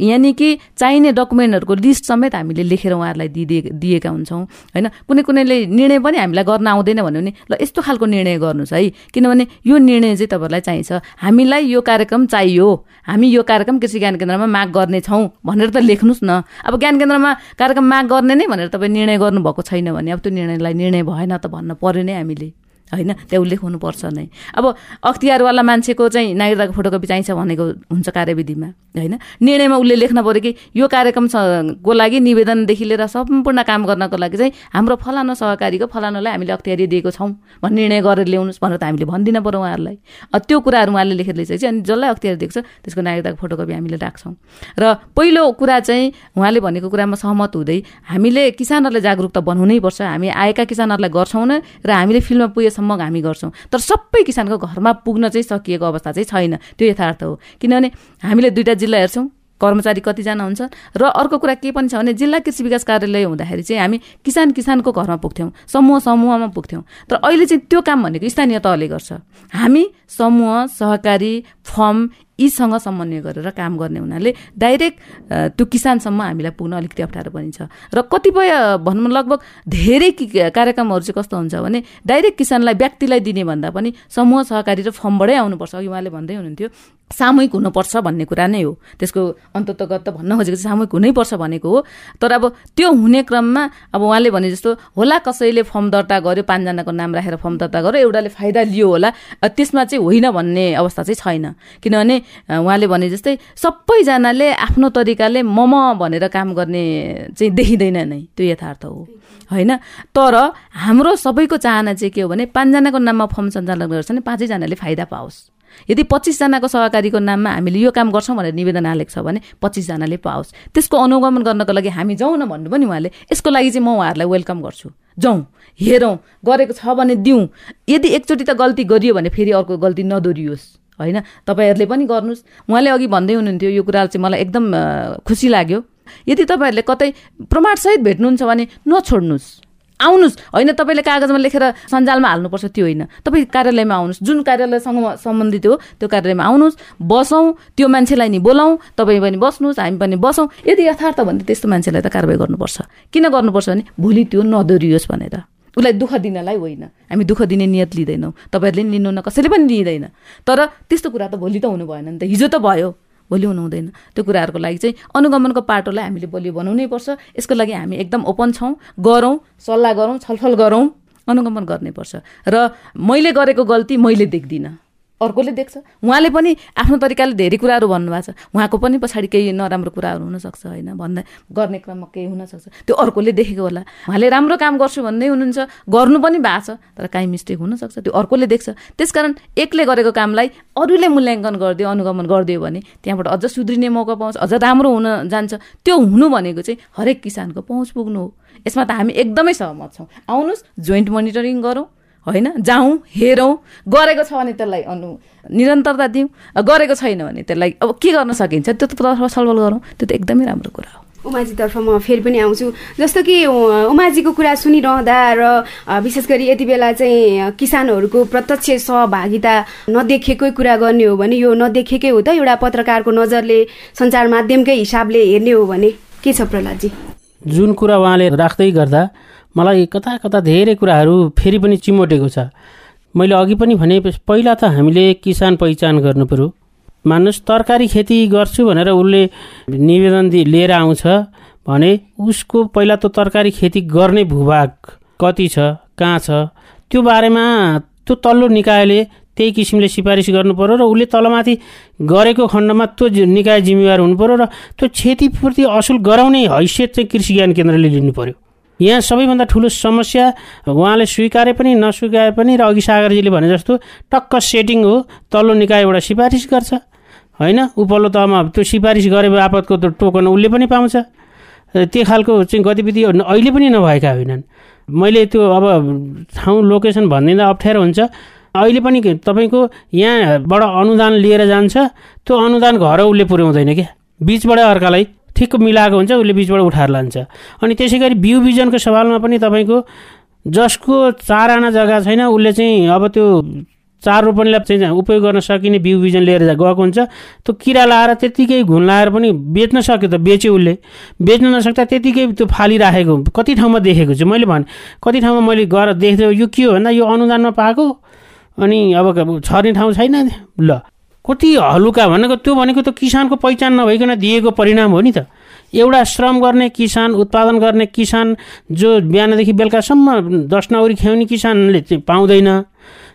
यानि कि चाहिने डकुमेन्टहरूको लिस्ट समेत हामीले लेखेर उहाँहरूलाई दिए दिएका हुन्छौँ। होइन? कुनै कुनैले निर्णय पनि हामीलाई गर्न आउँदैन भन्यो भने ल यस्तो खालको निर्णय गर्नुहोस् है। किनभने यो निर्णय चाहिँ तपाईँहरूलाई चाहिन्छ। हामीलाई यो कार्यक्रम चाहियो। हामी यो कार्यक्रम कृषि ज्ञान केन्द्रमा माग गर्नेछौँ भनेर त लेख्नुहोस् न। अब ज्ञान केन्द्रमा कार्यक्रम माग गर्ने नै भनेर तपाईँ निर्णय गर्नुभएको छैन भने अब त्यो निर्णयलाई निर्णय भएन त भन्न पर्यो नै हामीले। होइन? त्यो उल्लेख हुनुपर्छ नै। अब अख्तियारवाला मान्छेको चाहिँ नागरिकताको फोटोकपी चाहिन्छ भनेको हुन्छ कार्यविधिमा होइन? निर्णयमा उसले लेख्न पऱ्यो कि यो कार्यक्रमको लागि निवेदनदेखि लिएर सम्पूर्ण काम गर्नको लागि चाहिँ हाम्रो फलानु सहकारीको फलानुलाई हामीले अख्तियारी दिएको छौँ भन्ने निर्णय गरेर ल्याउनुहोस् भनेर त हामीले भनिदिन पऱ्यो उहाँहरूलाई। त्यो कुराहरू उहाँले लेखेर ल्याइसकेपछि अनि जसलाई अख्तियार दिएको छ त्यसको नागरिकताको फोटोकपी हामीले राख्छौँ। र पहिलो कुरा चाहिँ उहाँले भनेको कुरामा सहमत हुँदै हामीले किसानहरूलाई जागरुकता बनाउनै पर्छ। हामी आएका किसानहरूलाई गर्छौँ न र हामीले फिल्डमा पुगेसम्म हामी गर्छौँ। तर सबै किसानको घरमा पुग्न चाहिँ सकिएको अवस्था चाहिँ छैन। त्यो यथार्थ हो। किनभने हामीले दुइटा जिल्ला हेर्छौँ। कर्मचारी कतिजना हुन्छ र अर्को कुरा के पनि छ भने जिल्ला कृषि विकास कार्यालय हुँदाखेरि चाहिँ हामी किसान किसानको घरमा पुग्थ्यौँ। समूह समूहमा पुग्थ्यौँ। तर अहिले चाहिँ त्यो काम भनेको स्थानीय तहले गर्छ। हामी समूह सहकारी फर्म यीसँग समन्वय गरेर काम गर्ने हुनाले डाइरेक्ट त्यो किसानसम्म हामीलाई पुग्न अलिकति अप्ठ्यारो पनि छ र कतिपय भनौँ लगभग धेरै कार्यक्रमहरू चाहिँ कस्तो हुन्छ भने डाइरेक्ट किसानलाई व्यक्तिलाई दिने भन्दा पनि समूह सहकारी र फर्मबाटै आउनुपर्छ। अघि उहाँले भन्दै हुनुहुन्थ्यो सामूहिक हुनुपर्छ भन्ने कुरा नै हो। त्यसको अन्ततगत भन्न खोजेको चाहिँ सामूहिक हुनैपर्छ भनेको हो। तर अब त्यो हुने क्रममा अब उहाँले भने जस्तो होला कसैले फर्म दर्ता गर्यो पाँचजनाको नाम राखेर फर्म दर्ता गर्यो एउटाले फाइदा लियो होला त्यसमा चाहिँ होइन भन्ने अवस्था चाहिँ छैन। किनभने उहाँले भने जस्तै सबैजनाले आफ्नो तरिकाले मम भनेर काम गर्ने चाहिँ देखिँदैन नै त्यो यथार्थ हो। होइन? तर हाम्रो सबैको चाहना चाहिँ के हो भने पाँचजनाको नाममा फर्म सञ्चालन गर्छ भने पाँचैजनाले फाइदा पाओस्। यदि पच्चिसजनाको सहकारीको नाममा हामीले यो काम गर्छौँ भनेर निवेदन हालेको छ भने पच्चिसजनाले पाओस्। त्यसको अनुगमन गर्नको लागि हामी जाउँ न भन्नु पनि उहाँले यसको लागि चाहिँ म उहाँहरूलाई वेलकम गर्छु। जाउँ हेरौँ गरेको छ भने दिउँ। यदि एकचोटि त गल्ती गरियो भने फेरि अर्को गल्ती नदोरियोस्। होइन? तपाईँहरूले पनि गर्नुहोस् उहाँले अघि भन्दै हुनुहुन्थ्यो यो कुरा चाहिँ मलाई एकदम खुसी लाग्यो। यदि तपाईँहरूले कतै प्रमाणसहित भेट्नुहुन्छ भने नछोड्नुहोस् आउनुहोस् होइन तपाईँले कागजमा लेखेर सञ्जालमा हाल्नुपर्छ त्यो होइन। तपाईँ कार्यालयमा आउनुहोस् जुन कार्यालयसँग सम्बन्धित हो त्यो कार्यालयमा आउनुहोस् बसौँ त्यो मान्छेलाई नि बोलाउँ। तपाईँ पनि बस्नुहोस् हामी पनि बसौँ। यदि यथार्थ भने त्यस्तो मान्छेलाई त कारवाही गर्नुपर्छ। किन गर्नुपर्छ भने भोलि त्यो नदोरियोस् भनेर। उसलाई दुःख दिनलाई होइन। हामी दुःख दिने नियत लिँदैनौँ। तपाईँहरूले लिनु न कसैले पनि लिँदैन। तर त्यस्तो कुरा त भोलि त हुनु भएन नि त। हिजो त भयो। भोलि हुनु हुँदैन। त्यो कुराहरूको लागि चाहिँ अनुगमनको पाटोलाई हामीले बलियो बनाउनै पर्छ। यसको लागि हामी एकदम ओपन छौँ गरौँ सल्लाह गरौँ छलफल गरौँ अनुगमन गर्नैपर्छ र मैले गरेको गल्ती मैले देख्दिनँ। अर्कोले देख्छ। उहाँले पनि आफ्नो तरिकाले धेरै कुराहरू भन्नुभएको छ। उहाँको पनि पछाडि केही नराम्रो कुराहरू हुनसक्छ होइन? भन्ने गर्ने क्रममा केही हुनसक्छ। त्यो अर्कोले देखेको होला। उहाँले राम्रो काम गर्छु भन्दै हुनुहुन्छ गर्नु पनि भएको छ तर काहीँ मिस्टेक हुनसक्छ। त्यो अर्कोले देख्छ। त्यसकारण एकले गरेको कामलाई अरूले मूल्याङ्कन गरिदियो अनुगमन गरिदियो भने त्यहाँबाट अझ सुध्रिने मौका पाउँछ अझ राम्रो हुन जान्छ। त्यो हुनु भनेको चाहिँ हरेक किसानको पहुँच पुग्नु हो। यसमा त हामी एकदमै सहमत छौँ। आउनुहोस् जोइन्ट मोनिटरिङ गरौँ। होइन? जाउँ हेरौँ। गरेको छ भने त्यसलाई अनु निरन्तरता दिउँ। गरेको छैन भने त्यसलाई अब के गर्न सकिन्छ? त्यो त छलफल गरौँ। त्यो त एकदमै राम्रो कुरा हो। उमाजीतर्फ म फेरि पनि आउँछु। जस्तो कि उमाजीको कुरा सुनिरहँदा र विशेष गरी यति बेला चाहिँ किसानहरूको प्रत्यक्ष सहभागिता नदेखेकै कुरा गर्ने हो भने यो नदेखेकै हो त एउटा पत्रकारको नजरले सञ्चार माध्यमकै हिसाबले हेर्ने हो भने के छ प्रहलादजी? जुन कुरा उहाँले राख्दै गर्दा मलाई कता कता धेरै कुराहरू फेरि पनि चिमोटेको छ। मैले अघि पनि भने पहिला त हामीले किसान पहिचान गर्नु पऱ्यो मान्नुहोस् तरकारी खेती गर्छु भनेर उसले निवेदन लिएर आउँछ भने उसको पहिला त तरकारी खेती गर्ने भूभाग कति छ कहाँ छ त्यो बारेमा त्यो तल्लो निकायले त्यही किसिमले सिफारिस गर्नु पऱ्यो र उसले तलमाथि गरेको खण्डमा त्यो निकाय जिम्मेवार हुनु पऱ्यो र त्यो क्षतिपूर्ति असुल गराउने हैसियत चाहिँ कृषि ज्ञान केन्द्रले लिनु पऱ्यो यहाँ सबैभन्दा ठुलो समस्या उहाँले स्वीकारे पनि नस्वीकारे पनि र अघि सागरजीले भने जस्तो टक्क सेटिङ हो तल्लो निकायबाट सिफारिस गर्छ। होइन? उपल्लो तहमा त्यो सिफारिस गरे बापतको त टोकन उसले पनि पाउँछ। त्यो खालको चाहिँ गतिविधि अहिले पनि नभएका होइनन्। मैले त्यो अब ठाउँ लोकेसन भनिदिँदा अप्ठ्यारो हुन्छ। अहिले पनि तपाईँको यहाँबाट अनुदान लिएर जान्छ त्यो अनुदान घर उसले पुर्याउँदैन क्या? बिचबाट अर्कालाई ठिक्क मिलाएको हुन्छ उसले बिचबाट उठाएर लान्छ। अनि त्यसै गरी बिउ बिजनको सवालमा पनि तपाईँको जसको चार आना जग्गा छैन उसले चाहिँ अब त्यो चार रोपनीलाई चाहिँ उपयोग गर्न सकिने बिउ बिजन लिएर गएको हुन्छ। त्यो किरा लाएर त्यत्तिकै घुन लाएर पनि बेच्न सक्यो त बेच्यो उसले। बेच्न नसक्दा त्यतिकै त्यो फालिराखेको कति ठाउँमा देखेको छु मैले भने कति ठाउँमा मैले गएर देख्थेँ यो के हो भन्दा यो अनुदानमा पाएको। अनि अब छर्ने ठाउँ छैन। ल। कति हलुका भनेको त्यो भनेको त किसानको पहिचान नभइकन दिएको परिणाम हो नि त। एउटा श्रम गर्ने किसान उत्पादन गर्ने किसान जो बिहानदेखि बेलुकासम्म दस नौरी ख्याउने किसानले पाउँदैन।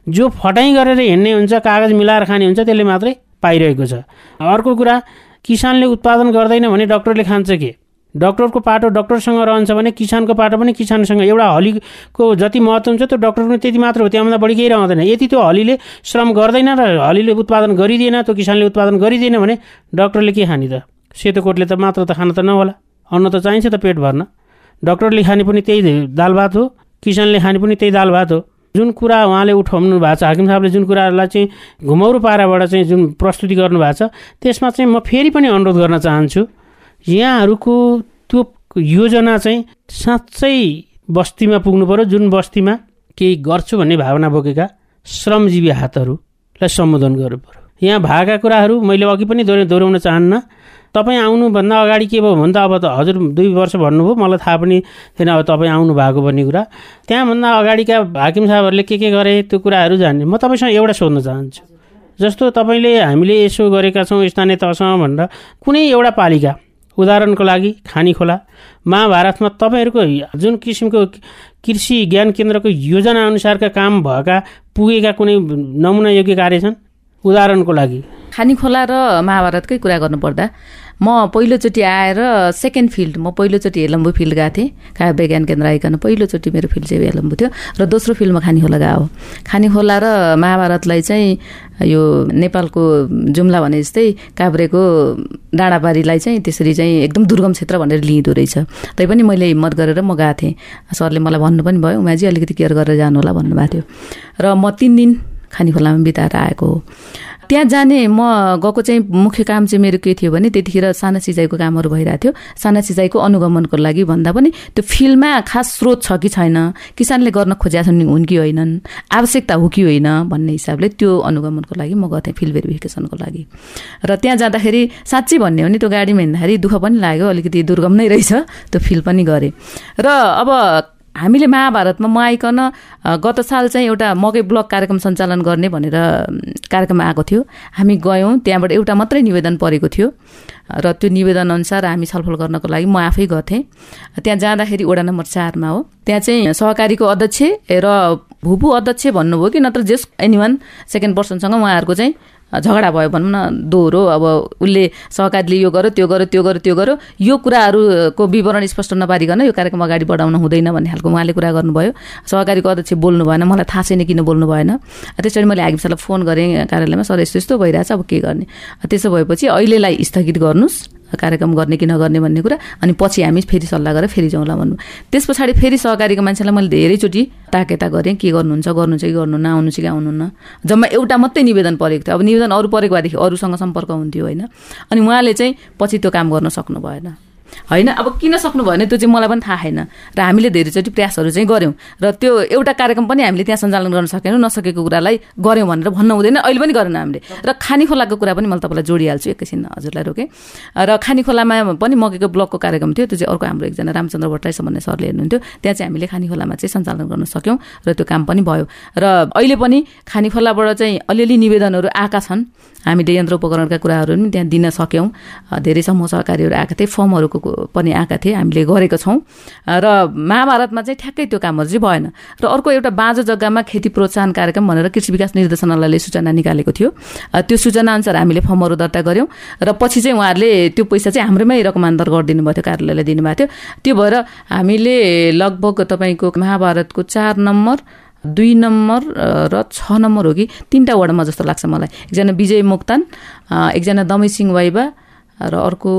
जो फटाइ गरेर हिँड्ने हुन्छ कागज मिलाएर खाने हुन्छ त्यसले मात्रै पाइरहेको छ। अर्को कुरा किसानले उत्पादन गर्दैन भने डक्टरले खान्छ के? डक्टरको पाटो डक्टरसँग रहन्छ भने किसानको पाटो पनि किसानसँग। एउटा हलीको जति महत्त्व हुन्छ त्यो डक्टरको त्यति मात्र हो। त्यहाँभन्दा बढी केही रहँदैन। यति त्यो हलीले श्रम गर्दैन र हलीले उत्पादन गरिदिएन त्यो किसानले उत्पादन गरिदिएन भने डक्टरले के खाने त? सेतो कोटले त मात्र त खान त नहोला। अन्न त चाहिन्छ त पेट भर्न। डक्टरले खाने पनि त्यही दाल भात हो। किसानले खाने पनि त्यही दाल भात हो। जुन कुरा उहाँले उठाउनु भएको छ हाकिम साहबले जुन कुराहरूलाई चाहिँ घुमौरो पाराबाट चाहिँ जुन प्रस्तुति गर्नुभएको छ त्यसमा चाहिँ म फेरि पनि अनुरोध गर्न चाहन्छु। यहाँहरूको त्यो योजना चाहिँ साँच्चै बस्तीमा पुग्नु पऱ्यो जुन बस्तीमा केही गर्छु भन्ने भावना बोकेका श्रमजीवी हातहरूलाई सम्बोधन गर्नु पऱ्यो यहाँ भएका कुराहरू मैले अघि पनि दोहोऱ्याउन चाहन्न। तपाईँ आउनुभन्दा अगाडि के भयो भने त अब त हजुर दुई वर्ष भन्नुभयो मलाई थाहा पनि थिएन अब तपाईँ आउनु भएको भन्ने कुरा। त्यहाँभन्दा अगाडिका हाकिम साहबहरूले के के गरे त्यो कुराहरू जान्ने। म तपाईँसँग एउटा सोध्न चाहन्छु। जस्तो तपाईँले हामीले यसो गरेका छौँ स्थानीय तहसँग भनेर कुनै एउटा पालिका उदाहरणको लागि खानी खोला। महाभारतमा तपाईँहरूको जुन किसिमको कृषि ज्ञान केन्द्रको योजना अनुसारका काम भएका पुगेका कुनै नमुना योग्य कार्य छन्? उदाहरणको लागि। खानी खोला र महाभारतकै कुरा गर्नुपर्दा म पहिलोचोटि आएर सेकेन्ड फिल्ड म पहिलोचोटि हेलम्बु फिल्ड गएको थिएँ। काव्य विज्ञान केन्द्र आइकन पहिलोचोटि मेरो फिल्ड चाहिँ हेलम्बु थियो र दोस्रो फिल्डमा खानी खोला गएको खानी खोला र महाभारतलाई चाहिँ यो नेपालको जुम्ला भने जस्तै काभ्रेको डाँडाबारीलाई चाहिँ त्यसरी चाहिँ एकदम दुर्गम क्षेत्र भनेर लिइँदो रहेछ। तैपनि मैले हिम्मत गरेर म गएको थिएँ। सरले मलाई भन्नु पनि भयो उमाजी अलिकति केयर गरेर जानु होला भन्नुभएको थियो। र म तिन दिन खानी खोलामा बिताएर आएको हो। त्यहाँ जाने म गएको चाहिँ मुख्य काम चाहिँ मेरो के थियो भने त्यतिखेर साना सिँचाइको कामहरू भइरहेको थियो। साना सिँचाइको अनुगमनको लागि भन्दा पनि त्यो फिल्डमा खास स्रोत छ कि छैन? किसानले गर्न खोजेका छन् हुन् कि होइनन्? आवश्यकता हो कि होइन भन्ने हिसाबले त्यो अनुगमनको लागि म गर्थेँ फिल्ड भेरिफिकेसनको लागि। र त्यहाँ जाँदाखेरि साँच्चै भन्ने हो भने त्यो गाडीमा हिँड्दाखेरि दुःख पनि लाग्यो अलिकति दुर्गम नै रहेछ त्यो फिल पनि गरेँ। र अब हामीले महाभारतमा म आइकन गत साल चाहिँ एउटा मकै ब्लक कार्यक्रम सञ्चालन गर्ने भनेर कार्यक्रम आएको थियो। हामी गयौँ त्यहाँबाट एउटा मात्रै निवेदन परेको थियो। र त्यो निवेदन अनुसार हामी छलफल गर्नको लागि म आफै गर्थेँ त्यहाँ जाँदाखेरि वडा नम्बर चारमा हो। त्यहाँ चाहिँ सहकारीको अध्यक्ष र भूपू अध्यक्ष भन्नुभयो कि नत्र जेस एनिवान सेकेन्ड पर्सनसँग उहाँहरूको चाहिँ झगडा भयो भनौँ न दोहोरो अब उसले सहकारीले यो गर्यो त्यो गर्यो त्यो गर्यो त्यो गर्यो यो कुराहरूको विवरण स्पष्ट नपारिकन यो कार्यक्रम अगाडि बढाउन हुँदैन भन्ने खालको उहाँले कुरा गर्नुभयो। सहकारीको अध्यक्ष बोल्नु भएन मलाई थाहा छैन किन बोल्नु भएन। त्यसरी मैले हाकिमसालाई फोन गरेँ कार्यालयमा सर यस्तो यस्तो भइरहेछ अब के गर्ने? त्यसो भएपछि अहिलेलाई स्थगित गर्नुहोस्। कार्यक्रम गर्ने कि नगर्ने भन्ने कुरा अनि पछि हामी फेरि सल्लाह गरेर फेरि जाउँला भन्नु। त्यस पछाडि फेरि सहकारीको मान्छेलाई मैले धेरैचोटि ताकेता गरेँ के गर्नुहुन्छ गर्नुहुन्छ कि गर्नु आउनु कि आउनुहुन्न। जम्मा एउटा मात्रै निवेदन परेको थियो। अब निवेदन अरू परेको भएदेखि अरूसँग सम्पर्क हुन्थ्यो होइन। अनि उहाँले चाहिँ पछि त्यो काम गर्न सक्नु भएन होइन? अब किन सक्नु भएन? त्यो चाहिँ मलाई पनि थाहा छैन। र हामीले धेरैचोटि प्रयासहरू चाहिँ गऱ्यौँ। र त्यो एउटा कार्यक्रम पनि हामीले त्यहाँ सञ्चालन गर्न सकेनौँ नसकेको कुरालाई गऱ्यौँ भनेर भन्नु हुँदैन। अहिले पनि गरेन हामीले। र खानी खोलाको कुरा पनि मैले तपाईँलाई जोडिहाल्छु। एकैछिन हजुरलाई रोकेँ। र खानी खोलामा पनि मगेको ब्लकको कार्यक्रम थियो। त्यो चाहिँ अर्को हाम्रो एकजना रामचन्द्र भट्टराई भन्ने सरले हेर्नुहुन्थ्यो। त्यहाँ चाहिँ हामीले खानी खोलामा चाहिँ सञ्चालन गर्न सक्यौँ र त्यो काम पनि भयो। र अहिले पनि खानी खोलाबाट चाहिँ अलिअलि निवेदनहरू आएका छन्। हामीले यन्त्र उपकरणका कुराहरू पनि त्यहाँ दिन सक्यौँ। धेरै समूह सहकारीहरू आएका थिए फर्महरूको पनि आएका थिए हामीले गरेको छौँ। र महाभारतमा चाहिँ ठ्याक्कै त्यो कामहरू चाहिँ भएन। र अर्को एउटा बाँझो जग्गामा खेती प्रोत्साहन कार्यक्रम भनेर कृषि विकास निर्देशनालयले सूचना निकालेको थियो। त्यो सूचना अनुसार हामीले फर्महरू दर्ता गऱ्यौँ। र पछि चाहिँ उहाँहरूले त्यो पैसा चाहिँ हाम्रैमै रकमान्तर गरिदिनु भएको थियो कार्यालयलाई दिनुभएको थियो। त्यो भएर हामीले लगभग तपाईँको महाभारतको चार नम्बर दुई नम्बर र छ नम्बर हो कि तिनवटा वडामा जस्तो लाग्छ मलाई। एकजना विजय मोक्तान एकजना दमै सिंह वाइबा र अर्को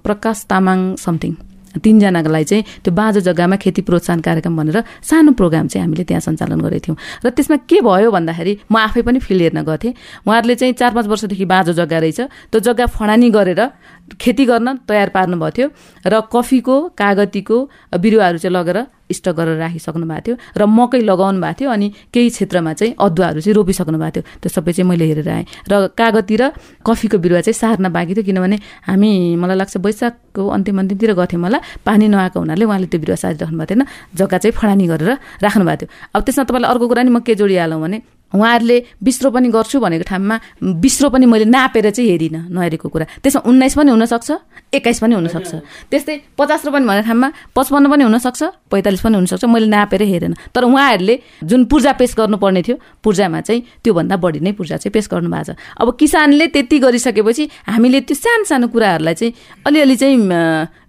प्रकाश तामाङ समथिङ। तिनजनालाई चाहिँ त्यो बाँझो जग्गामा खेती प्रोत्साहन कार्यक्रम भनेर सानो प्रोग्राम चाहिँ हामीले त्यहाँ सञ्चालन गरेको थियौँ। र त्यसमा के भयो भन्दाखेरि म आफै पनि फिल्ड हेर्न गर्थेँ उहाँहरूले चाहिँ चार पाँच वर्षदेखि बाँझो जग्गा रहेछ। त्यो जग्गा फडानी गरेर खेती गर्न तयार पार्नुभएको थियो। र कफीको कागतीको बिरुवाहरू चाहिँ लगेर स्टक गरेर राखिसक्नु भएको थियो र मकै लगाउनु भएको थियो अनि केही क्षेत्रमा चाहिँ अदुवाहरू चाहिँ रोपिसक्नु भएको थियो। त्यो सबै चाहिँ मैले हेरेर आएँ। र कागती र कफीको बिरुवा चाहिँ सार्न बाँकी थियो किनभने हामी मलाई लाग्छ वैशाखको अन्तिम अन्तिमतिर गर्थ्यौँ होला पानी नआएको हुनाले उहाँले त्यो बिरुवा सारिराख्नु भएको थिएन। जग्गा चाहिँ फडानी गरेर राख्नु भएको थियो। अब त्यसमा तपाईँलाई अर्को कुरा नि म के जोडिहालौँ भने उहाँहरूले विश्व पनि गर्छु भनेको ठाउँमा विश्व पनि मैले नापेर चाहिँ हेरिनँ नहेरेको कुरा। त्यसमा उन्नाइस पनि हुनसक्छ। एक्काइस पनि हुनसक्छ। त्यस्तै पचास रुपियाँ भनेको ठाउँमा पचपन्न पनि हुनसक्छ पैँतालिस पनि हुनसक्छ। मैले नापेर हेरेन। तर उहाँहरूले जुन पूर्जा पेस गर्नुपर्ने थियो पूर्जामा चाहिँ त्योभन्दा बढी नै पूर्जा चाहिँ पेस गर्नु भएको छ। अब किसानले त्यति गरिसकेपछि हामीले त्यो सानो सानो कुराहरूलाई चाहिँ अलिअलि चाहिँ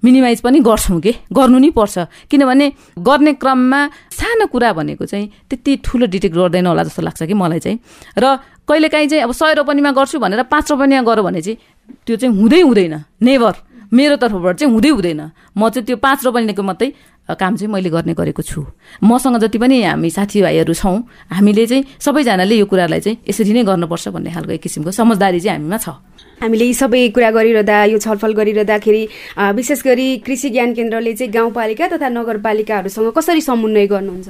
मिनिमाइज पनि गर्छौँ कि? गर्नु नै पर्छ। किनभने गर्ने क्रममा सानो कुरा भनेको चाहिँ त्यति ठुलो डिटेक्ट गर्दैन होला जस्तो लाग्छ कि मलाई चाहिँ। र कहिलेकाहीँ चाहिँ अब सय रोपनीमा गर्छु भनेर पाँच रोपनीमा गऱ्यो भने चाहिँ त्यो चाहिँ हुँदै हुँदैन। नेभर। मेरो तर्फबाट चाहिँ हुँदै हुँदैन। म चाहिँ त्यो पाँच रोपनीको मात्रै काम चाहिँ मैले गर्ने गरेको छु। मसँग जति पनि हामी साथीभाइहरू छौँ हामीले चाहिँ सबैजनाले यो कुरालाई चाहिँ यसरी नै गर्नुपर्छ भन्ने खालको एक किसिमको समझदारी चाहिँ हामीमा छ। हामीले यी सबै कुरा गरिरहँदा यो छलफल गरिरहँदाखेरि विशेष गरी कृषि ज्ञान केन्द्रले चाहिँ गाउँपालिका तथा नगरपालिकाहरूसँग कसरी समन्वय गर्नुहुन्छ?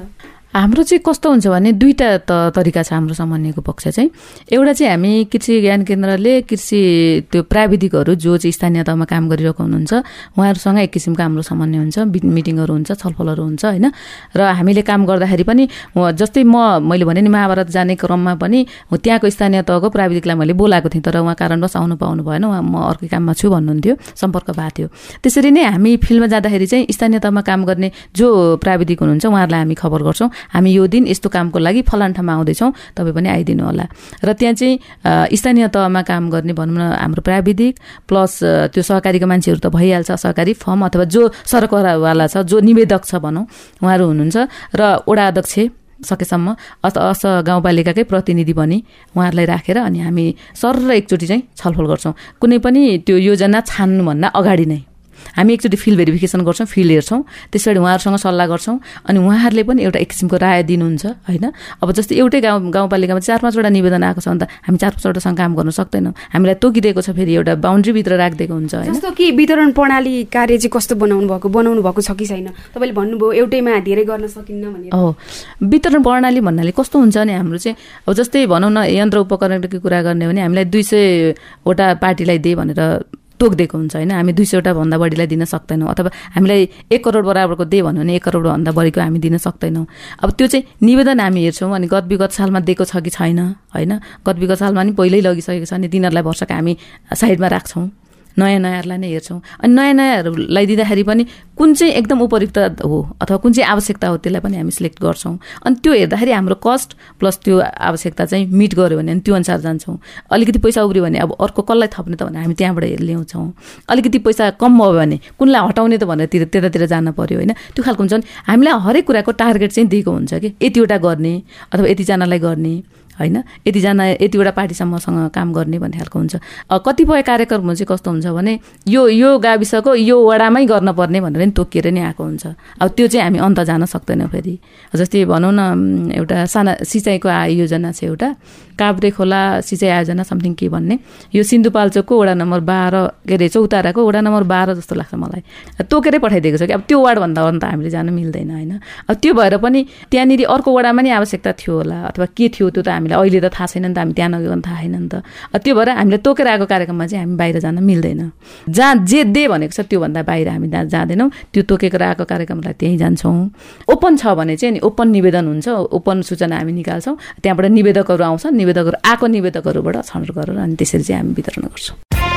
हाम्रो चाहिँ कस्तो हुन्छ भने दुईवटा त तरिका छ हाम्रो समन्वयको पक्ष चाहिँ। एउटा चाहिँ हामी कृषि ज्ञान केन्द्रले कृषि त्यो प्राविधिकहरू जो चाहिँ स्थानीय तहमा काम गरिरहेको हुनुहुन्छ उहाँहरूसँग एक किसिमको हाम्रो समन्वय हुन्छ मिटिङहरू हुन्छ छलफलहरू हुन्छ होइन? र हामीले काम गर्दाखेरि पनि जस्तै म मैले भने नि महाभारत जाने क्रममा पनि त्यहाँको स्थानीय तहको प्राविधिकलाई मैले बोलाएको थिएँ तर उहाँ कारणवश आउनु पाउनु भएन उहाँ म अर्कै काममा छु भन्नुहुन्थ्यो सम्पर्क भएको थियो। त्यसरी नै हामी फिल्डमा जाँदाखेरि चाहिँ स्थानीय तहमा काम गर्ने जो प्राविधिक हुनुहुन्छ उहाँहरूलाई हामी खबर गर्छौँ। हामी यो दिन यस्तो कामको लागि फलान ठाउँमा आउँदैछौँ। तपाईँ पनि आइदिनु होला। र त्यहाँ चाहिँ स्थानीय तहमा काम गर्ने भनौँ न हाम्रो प्राविधिक प्लस त्यो सहकारीको मान्छेहरू त भइहाल्छ सहकारी फर्म अथवा जो सरकारवाला छ जो निवेदक छ भनौँ उहाँहरू हुनुहुन्छ। र वडा अध्यक्ष सकेसम्म अस अस गाउँपालिकाकै प्रतिनिधि पनि उहाँहरूलाई राखेर अनि हामी सर र एकचोटि चाहिँ छलफल गर्छौँ। कुनै पनि त्यो योजना छान्नुभन्दा अगाडि नै। हामी एकचोटि फिल्ड भेरिफिकेसन गर्छौँ फिल्ड हेर्छौँ त्यस पछाडि उहाँहरूसँग सल्लाह गर्छौँ अनि उहाँहरूले पनि एउटा एक किसिमको राय दिनुहुन्छ होइन? अब जस्तै एउटै गाउँ गाउँपालिकामा चार पाँचवटा निवेदन आएको छ भने त हामी चार पाँचवटासँग काम गर्न सक्दैनौँ। हामीलाई तोकिदिएको छ फेरि एउटा बााउन्ड्रीभित्र राखिदिएको हुन्छ जस्तो कि वितरण प्रणाली कार्य चाहिँ कस्तो बनाउनु भएको बनाउनु भएको छ कि छैन? तपाईँले भन्नुभयो एउटैमा धेरै गर्न सकिन्न भने हो वितरण प्रणाली भन्नाले कस्तो हुन्छ भने हाम्रो चाहिँ अब जस्तै भनौँ न यन्त्र उपकरणको कुरा गर्ने भने हामीलाई दुई सयवटा पार्टीलाई दिए भनेर तोकिदिएको हुन्छ होइन? हामी दुई सयवटा भन्दा बढीलाई दिन सक्दैनौँ। अथवा हामीलाई एक करोड बराबरको दे भन्यो भने एक करोडभन्दा बढीको हामी दिन सक्दैनौँ। अब त्यो चाहिँ निवेदन हामी हेर्छौँ अनि गत विगत सालमा दिएको छ कि छैन होइन? गत विगत सालमा नि पहिल्यै लगिसकेको छ अनि तिनीहरूलाई वर्षका हामी साइडमा राख्छौँ। नयाँ नयाँहरूलाई नै हेर्छौँ। अनि नयाँ नयाँहरूलाई दिँदाखेरि पनि कुन चाहिँ एकदम उपयुक्त हो अथवा कुन चाहिँ आवश्यकता हो त्यसलाई पनि हामी सिलेक्ट गर्छौँ। अनि त्यो हेर्दाखेरि हाम्रो कस्ट प्लस त्यो आवश्यकता चाहिँ मिट गऱ्यो भने त्यो अनुसार जान्छौँ। अलिकति पैसा उब्रियो भने अब अर्को कसलाई थप्ने त भने हामी त्यहाँबाट ल्याउँछौँ। अलिकति पैसा कम भयो भने कुनलाई हटाउने त भनेर त्यतातिर जान पर्यो होइन। त्यो खालको हुन्छ भने हामीलाई हरेक कुराको टार्गेट चाहिँ दिएको हुन्छ कि यतिवटा गर्ने अथवा यतिजनालाई गर्ने। होइन? यतिजना यतिवटा पार्टीसम्मसँग काम गर्ने भन्ने खालको हुन्छ। कतिपय कार्यक्रमहरू चाहिँ कस्तो हुन्छ भने यो यो गाविसको यो वडामै गर्नुपर्ने भनेर नि तोकिएर नै आएको हुन्छ। अब त्यो चाहिँ हामी अन्त जान सक्दैनौँ फेरि। जस्तै भनौँ न एउटा साना सिँचाइको योजना छ एउटा। काभ्रे खोला सिँचाइ आयोजना समथिङ के भन्ने? यो सिन्धुपाल्चोकको वडा नम्बर बाह्र के अरे चौताराको वडा नम्बर बाह्र जस्तो लाग्छ मलाई। तोकेरै पठाइदिएको छ कि? अब त्यो वार्डभन्दा अन्त हामीले जान मिल्दैन होइन? अब त्यो भएर पनि त्यहाँनिर अर्को वडामा नि आवश्यकता थियो होला। अथवा के थियो त्यो त हामीलाई अहिले त थाहा छैन नि त हामी त्यहाँ नगइकन थाहा छैन नि त। त्यो भएर हामीले तोकेर आएको कार्यक्रममा चाहिँ हामी बाहिर जान मिल्दैन। जहाँ जे दे भनेको छ त्योभन्दा बाहिर हामी जाँदैनौँ। त्यो तोकेर आएको कार्यक्रमलाई त्यहीँ जान्छौँ। ओपन छ भने चाहिँ नि ओपन निवेदन हुन्छ। ओपन सूचना हामी निकाल्छौँ। त्यहाँबाट निवेदकहरू आउँछ निवेदकहरू आएको निवेदकहरूबाट छनौट गरेर अनि त्यसरी चाहिँ हामी वितरण गर्छौँ।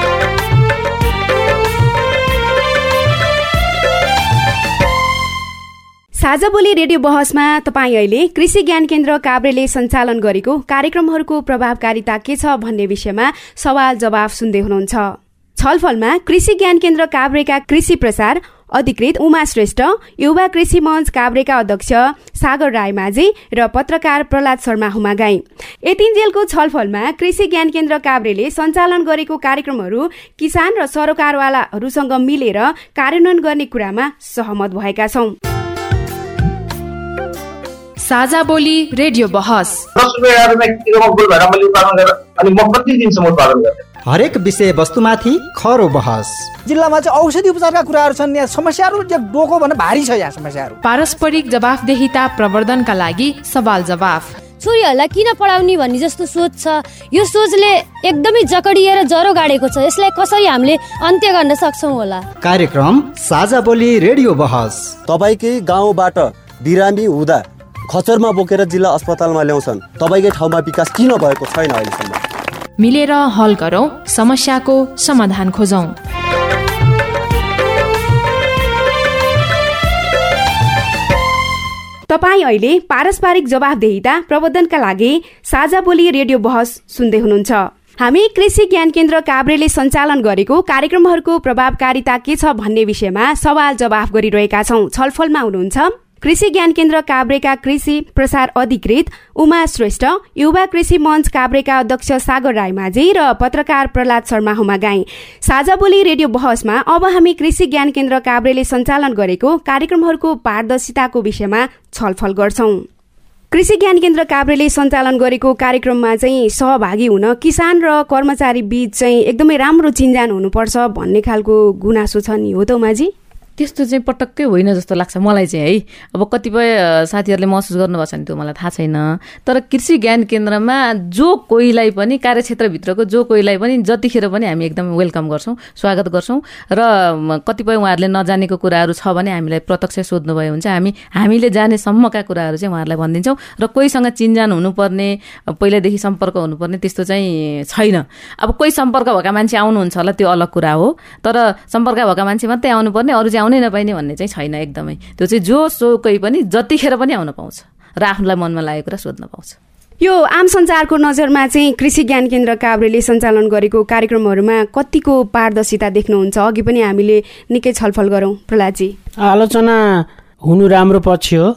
साझा बोली रेडियो बहसमा तपाईँ अहिले कृषि ज्ञान केन्द्र काभ्रेले सञ्चालन गरेको कार्यक्रमहरूको प्रभावकारिता के छ भन्ने विषयमा सवाल जवाफ सुन्दै हुनुहुन्छ। छलफलमा कृषि ज्ञान केन्द्र काभ्रेका कृषि प्रसार अधिकृत उमा श्रेष्ठ युवा कृषि मञ्च काभ्रेका अध्यक्ष सागर रायमाझी र पत्रकार प्रहलाद शर्मा हुमागाई। यतिन्जेलको छलफलमा कृषि ज्ञान केन्द्र काभ्रेले सञ्चालन गरेको कार्यक्रमहरू किसान र सरोकारवालाहरूसँग मिलेर कार्यान्वयन गर्ने कुरामा सहमत भएका छौं। साझा बोली रेडियो बहस। हरेक विषय वस्तुमाथि खरो बहस। जिल्लामा चाहिँ औषधि उपचारका कुराहरू छन्। यहाँ समस्याहरू डोको भन्दा भारी छ यहाँ समस्याहरू। पारस्परिक जवाफदेहिता प्रवर्धनका लागि सवाल जवाफ। छोरीहरूलाई किन पढाउने भन्ने जस्तो सोच छ। यो सोचले एकदमै जकडिएर जरो गाडेको छ। यसलाई कसरी हामीले अन्त्य गर्न सक्छौँ होला? कार्यक्रम साझा बोली रेडियो बहस। तपाईँकै गाउँबाट बिरामी हुँदा खचरमा बोकेर जिल्ला अस्पतालमा ल्याउँछन्। तपाईँकै ठाउँमा विकास किन भएको छैन अहिलेसम्म? मिलेर हल गरौँ समस्याको समाधान खोजौँ। तपाईँ अहिले पारस्परिक जवाबदेहिता प्रबन्धनका लागि साझा बोली रेडियो बहस सुन्दै हुनुहुन्छ। हामी कृषि ज्ञान केन्द्र काभ्रेले सञ्चालन गरेको कार्यक्रमहरूको प्रभावकारिता के छ भन्ने विषयमा सवाल जवाफ गरिरहेका छौँ। छलफलमा हुनुहुन्छ कृषि ज्ञान केन्द्र काभ्रेका कृषि प्रसार अधिकृत उमा श्रेष्ठ युवा कृषि मञ्च काभ्रेका अध्यक्ष सागर राईमाझी र पत्रकार प्रहलाद शर्मा हुमागाई। साझा बोली रेडियो बहसमा अब हामी कृषि ज्ञान केन्द्र काभ्रेले सञ्चालन गरेको कार्यक्रमहरूको पारदर्शिताको विषयमा छलफल गर्छौं। कृषि ज्ञान केन्द्र काभ्रेले सञ्चालन गरेको कार्यक्रममा चाहिँ सहभागी हुन किसान र कर्मचारी बीच चाहिँ एकदमै राम्रो चिन्जान हुनुपर्छ भन्ने खालको गुनासो छ नि हो त उमाजी? त्यस्तो चाहिँ पटक्कै होइन जस्तो लाग्छ मलाई चाहिँ है। अब कतिपय साथीहरूले महसुस गर्नुभएको छ भने त्यो मलाई थाहा छैन। तर कृषि ज्ञान केन्द्रमा जो कोहीलाई पनि कार्यक्षेत्रभित्रको जो कोहीलाई पनि जतिखेर पनि हामी एकदम वेलकम गर्छौँ स्वागत गर्छौँ र कतिपय उहाँहरूले नजानेको कुराहरू छ भने हामीलाई प्रत्यक्ष सोध्नुभयो भने चाहिँ हामी हामीले जानेसम्मका कुराहरू चाहिँ उहाँहरूलाई भनिदिन्छौँ र कोहीसँग चिन्जान हुनुपर्ने पहिल्यैदेखि सम्पर्क हुनुपर्ने त्यस्तो चाहिँ छैन। अब कोही सम्पर्क भएका मान्छे आउनुहुन्छ होला त्यो अलग कुरा हो। तर सम्पर्क भएका मान्छे मात्रै आउनुपर्ने अरू चाहिँ आउनै नपाइने भन्ने चाहिँ छैन एकदमै। त्यो चाहिँ जो सोकै पनि जतिखेर पनि आउन पाउँछ र आफूलाई मनमा लागेको कुरा सोध्न पाउँछ। यो आम सञ्चारको नजरमा चाहिँ कृषि ज्ञान केन्द्र काभ्रेले सञ्चालन गरेको कार्यक्रमहरूमा कतिको पारदर्शिता देख्नुहुन्छ? अघि पनि हामीले निकै छलफल गरौँ। प्रहलादजी। आलोचना हुनु राम्रो पक्ष हो।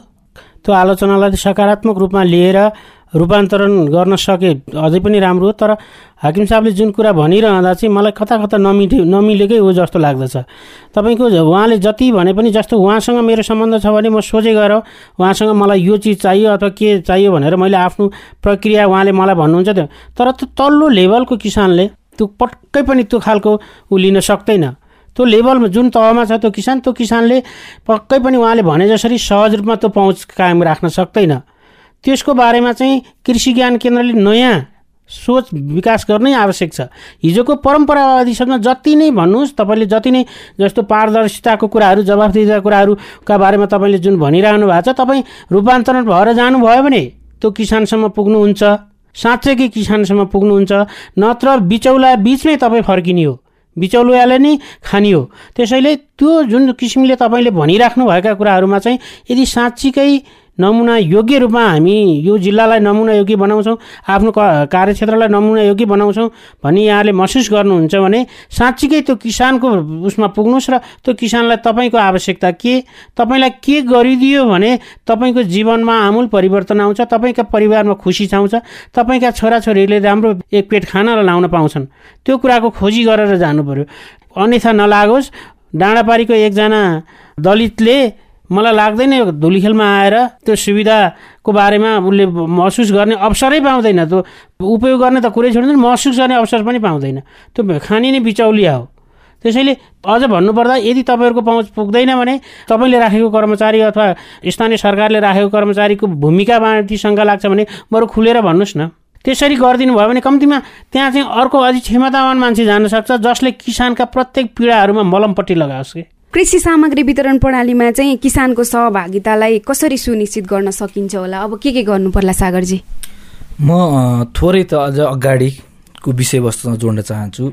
त्यो आलोचनालाई सकारात्मक रूपमा लिएर रूपान्तरण गर्न सके। अझै पनि राम्रो हो तर हाकिम साहबले जुन कुरा भनिरहँदा चाहिँ मलाई कता कता नमिठे नमिलेकै हो जस्तो लाग्दछ। तपाईँको उहाँले जति भने पनि जस्तो उहाँसँग मेरो सम्बन्ध छ भने म सोझै गएर उहाँसँग मलाई यो चिज चाहियो अथवा के चाहियो भनेर मैले आफ्नो प्रक्रिया उहाँले मलाई भन्नुहुन्छ त्यो। तर त्यो तल्लो लेभलको किसानले त्यो पक्कै पनि त्यो खालको ऊ लिन सक्दैन। त्यो लेभलमा जुन तहमा छ त्यो किसान त्यो किसानले पक्कै पनि उहाँले भने जसरी सहज रूपमा त्यो पहुँच कायम राख्न सक्दैन। त्यसको बारेमा चाहिँ कृषि ज्ञान केन्द्रले नयाँ सोच विकास गर्नै आवश्यक छ। हिजोको परम्परावादीसँग जति नै भन्नुहोस् तपाईँले जति नै जस्तो पारदर्शिताको कुराहरू जवाफदिहिता कुराहरूका बारेमा तपाईँले जुन भनिरहनु भएको छ तपाईँ रूपान्तरण भएर जानुभयो भने त्यो किसानसम्म पुग्नुहुन्छ साँच्चै किसानसम्म पुग्नुहुन्छ नत्र बिचौला बिचमै तपाईँ फर्किने हो बिचौलियाले नै खाने हो त्यसैले त्यो जुन किसिमले तपाईँले भनिराख्नु भएका कुराहरूमा चाहिँ यदि साँच्चीकै नमुना योग्य रूपमा हामी यो जिल्लालाई नमुना योग्य बनाउँछौँ आफ्नो कार्यक्षेत्रलाई नमुना योग्य बनाउँछौँ भनी यहाँले महसुस गर्नुहुन्छ भने साँच्चीकै त्यो किसानको उसमा पुग्नुहोस् र त्यो किसानलाई तपाईँको आवश्यकता के तपाईँलाई के गरिदियो भने तपाईँको जीवनमा आमूल परिवर्तन आउँछ तपाईँका परिवारमा खुसी छाउँछ तपाईँका छोराछोरीले राम्रो एक पेट खाना लाउन पाउँछन्। त्यो कुराको खोजी गरेर जानु पऱ्यो अन्यथा नलागोस्। डाँडापारीको एकजना दलितले मलाई लाग्दैन यो धुलीखेलमा आएर त्यो सुविधाको बारेमा उसले महसुस गर्ने अवसरै पाउँदैन। त्यो उपयोग गर्ने त कुरै छोडिँदैन महसुस गर्ने अवसर पनि पाउँदैन। त्यो खाने नै बिचौलिया हो। त्यसैले अझ भन्नुपर्दा यदि तपाईँहरूको पहुँच पुग्दैन भने तपाईँले राखेको कर्मचारी अथवा स्थानीय सरकारले राखेको कर्मचारीको भूमिकामाथि शङ्का लाग्छ भने बरु खुलेर भन्नुहोस् न। त्यसरी गरिदिनु भयो भने कम्तीमा त्यहाँ चाहिँ अर्को अझै क्षमतावान मान्छे जान सक्छ जसले किसानका प्रत्येक पीडाहरूमा मलमपट्टि लगाओस् कि? कृषि सामग्री वितरण प्रणालीमा चाहिँ किसानको सहभागितालाई कसरी सुनिश्चित गर्न सकिन्छ होला? अब के के गर्नु पर्ला सागरजी? म थोरै त अझ अगाडिको विषयवस्तुमा जोड्न चाहन्छु।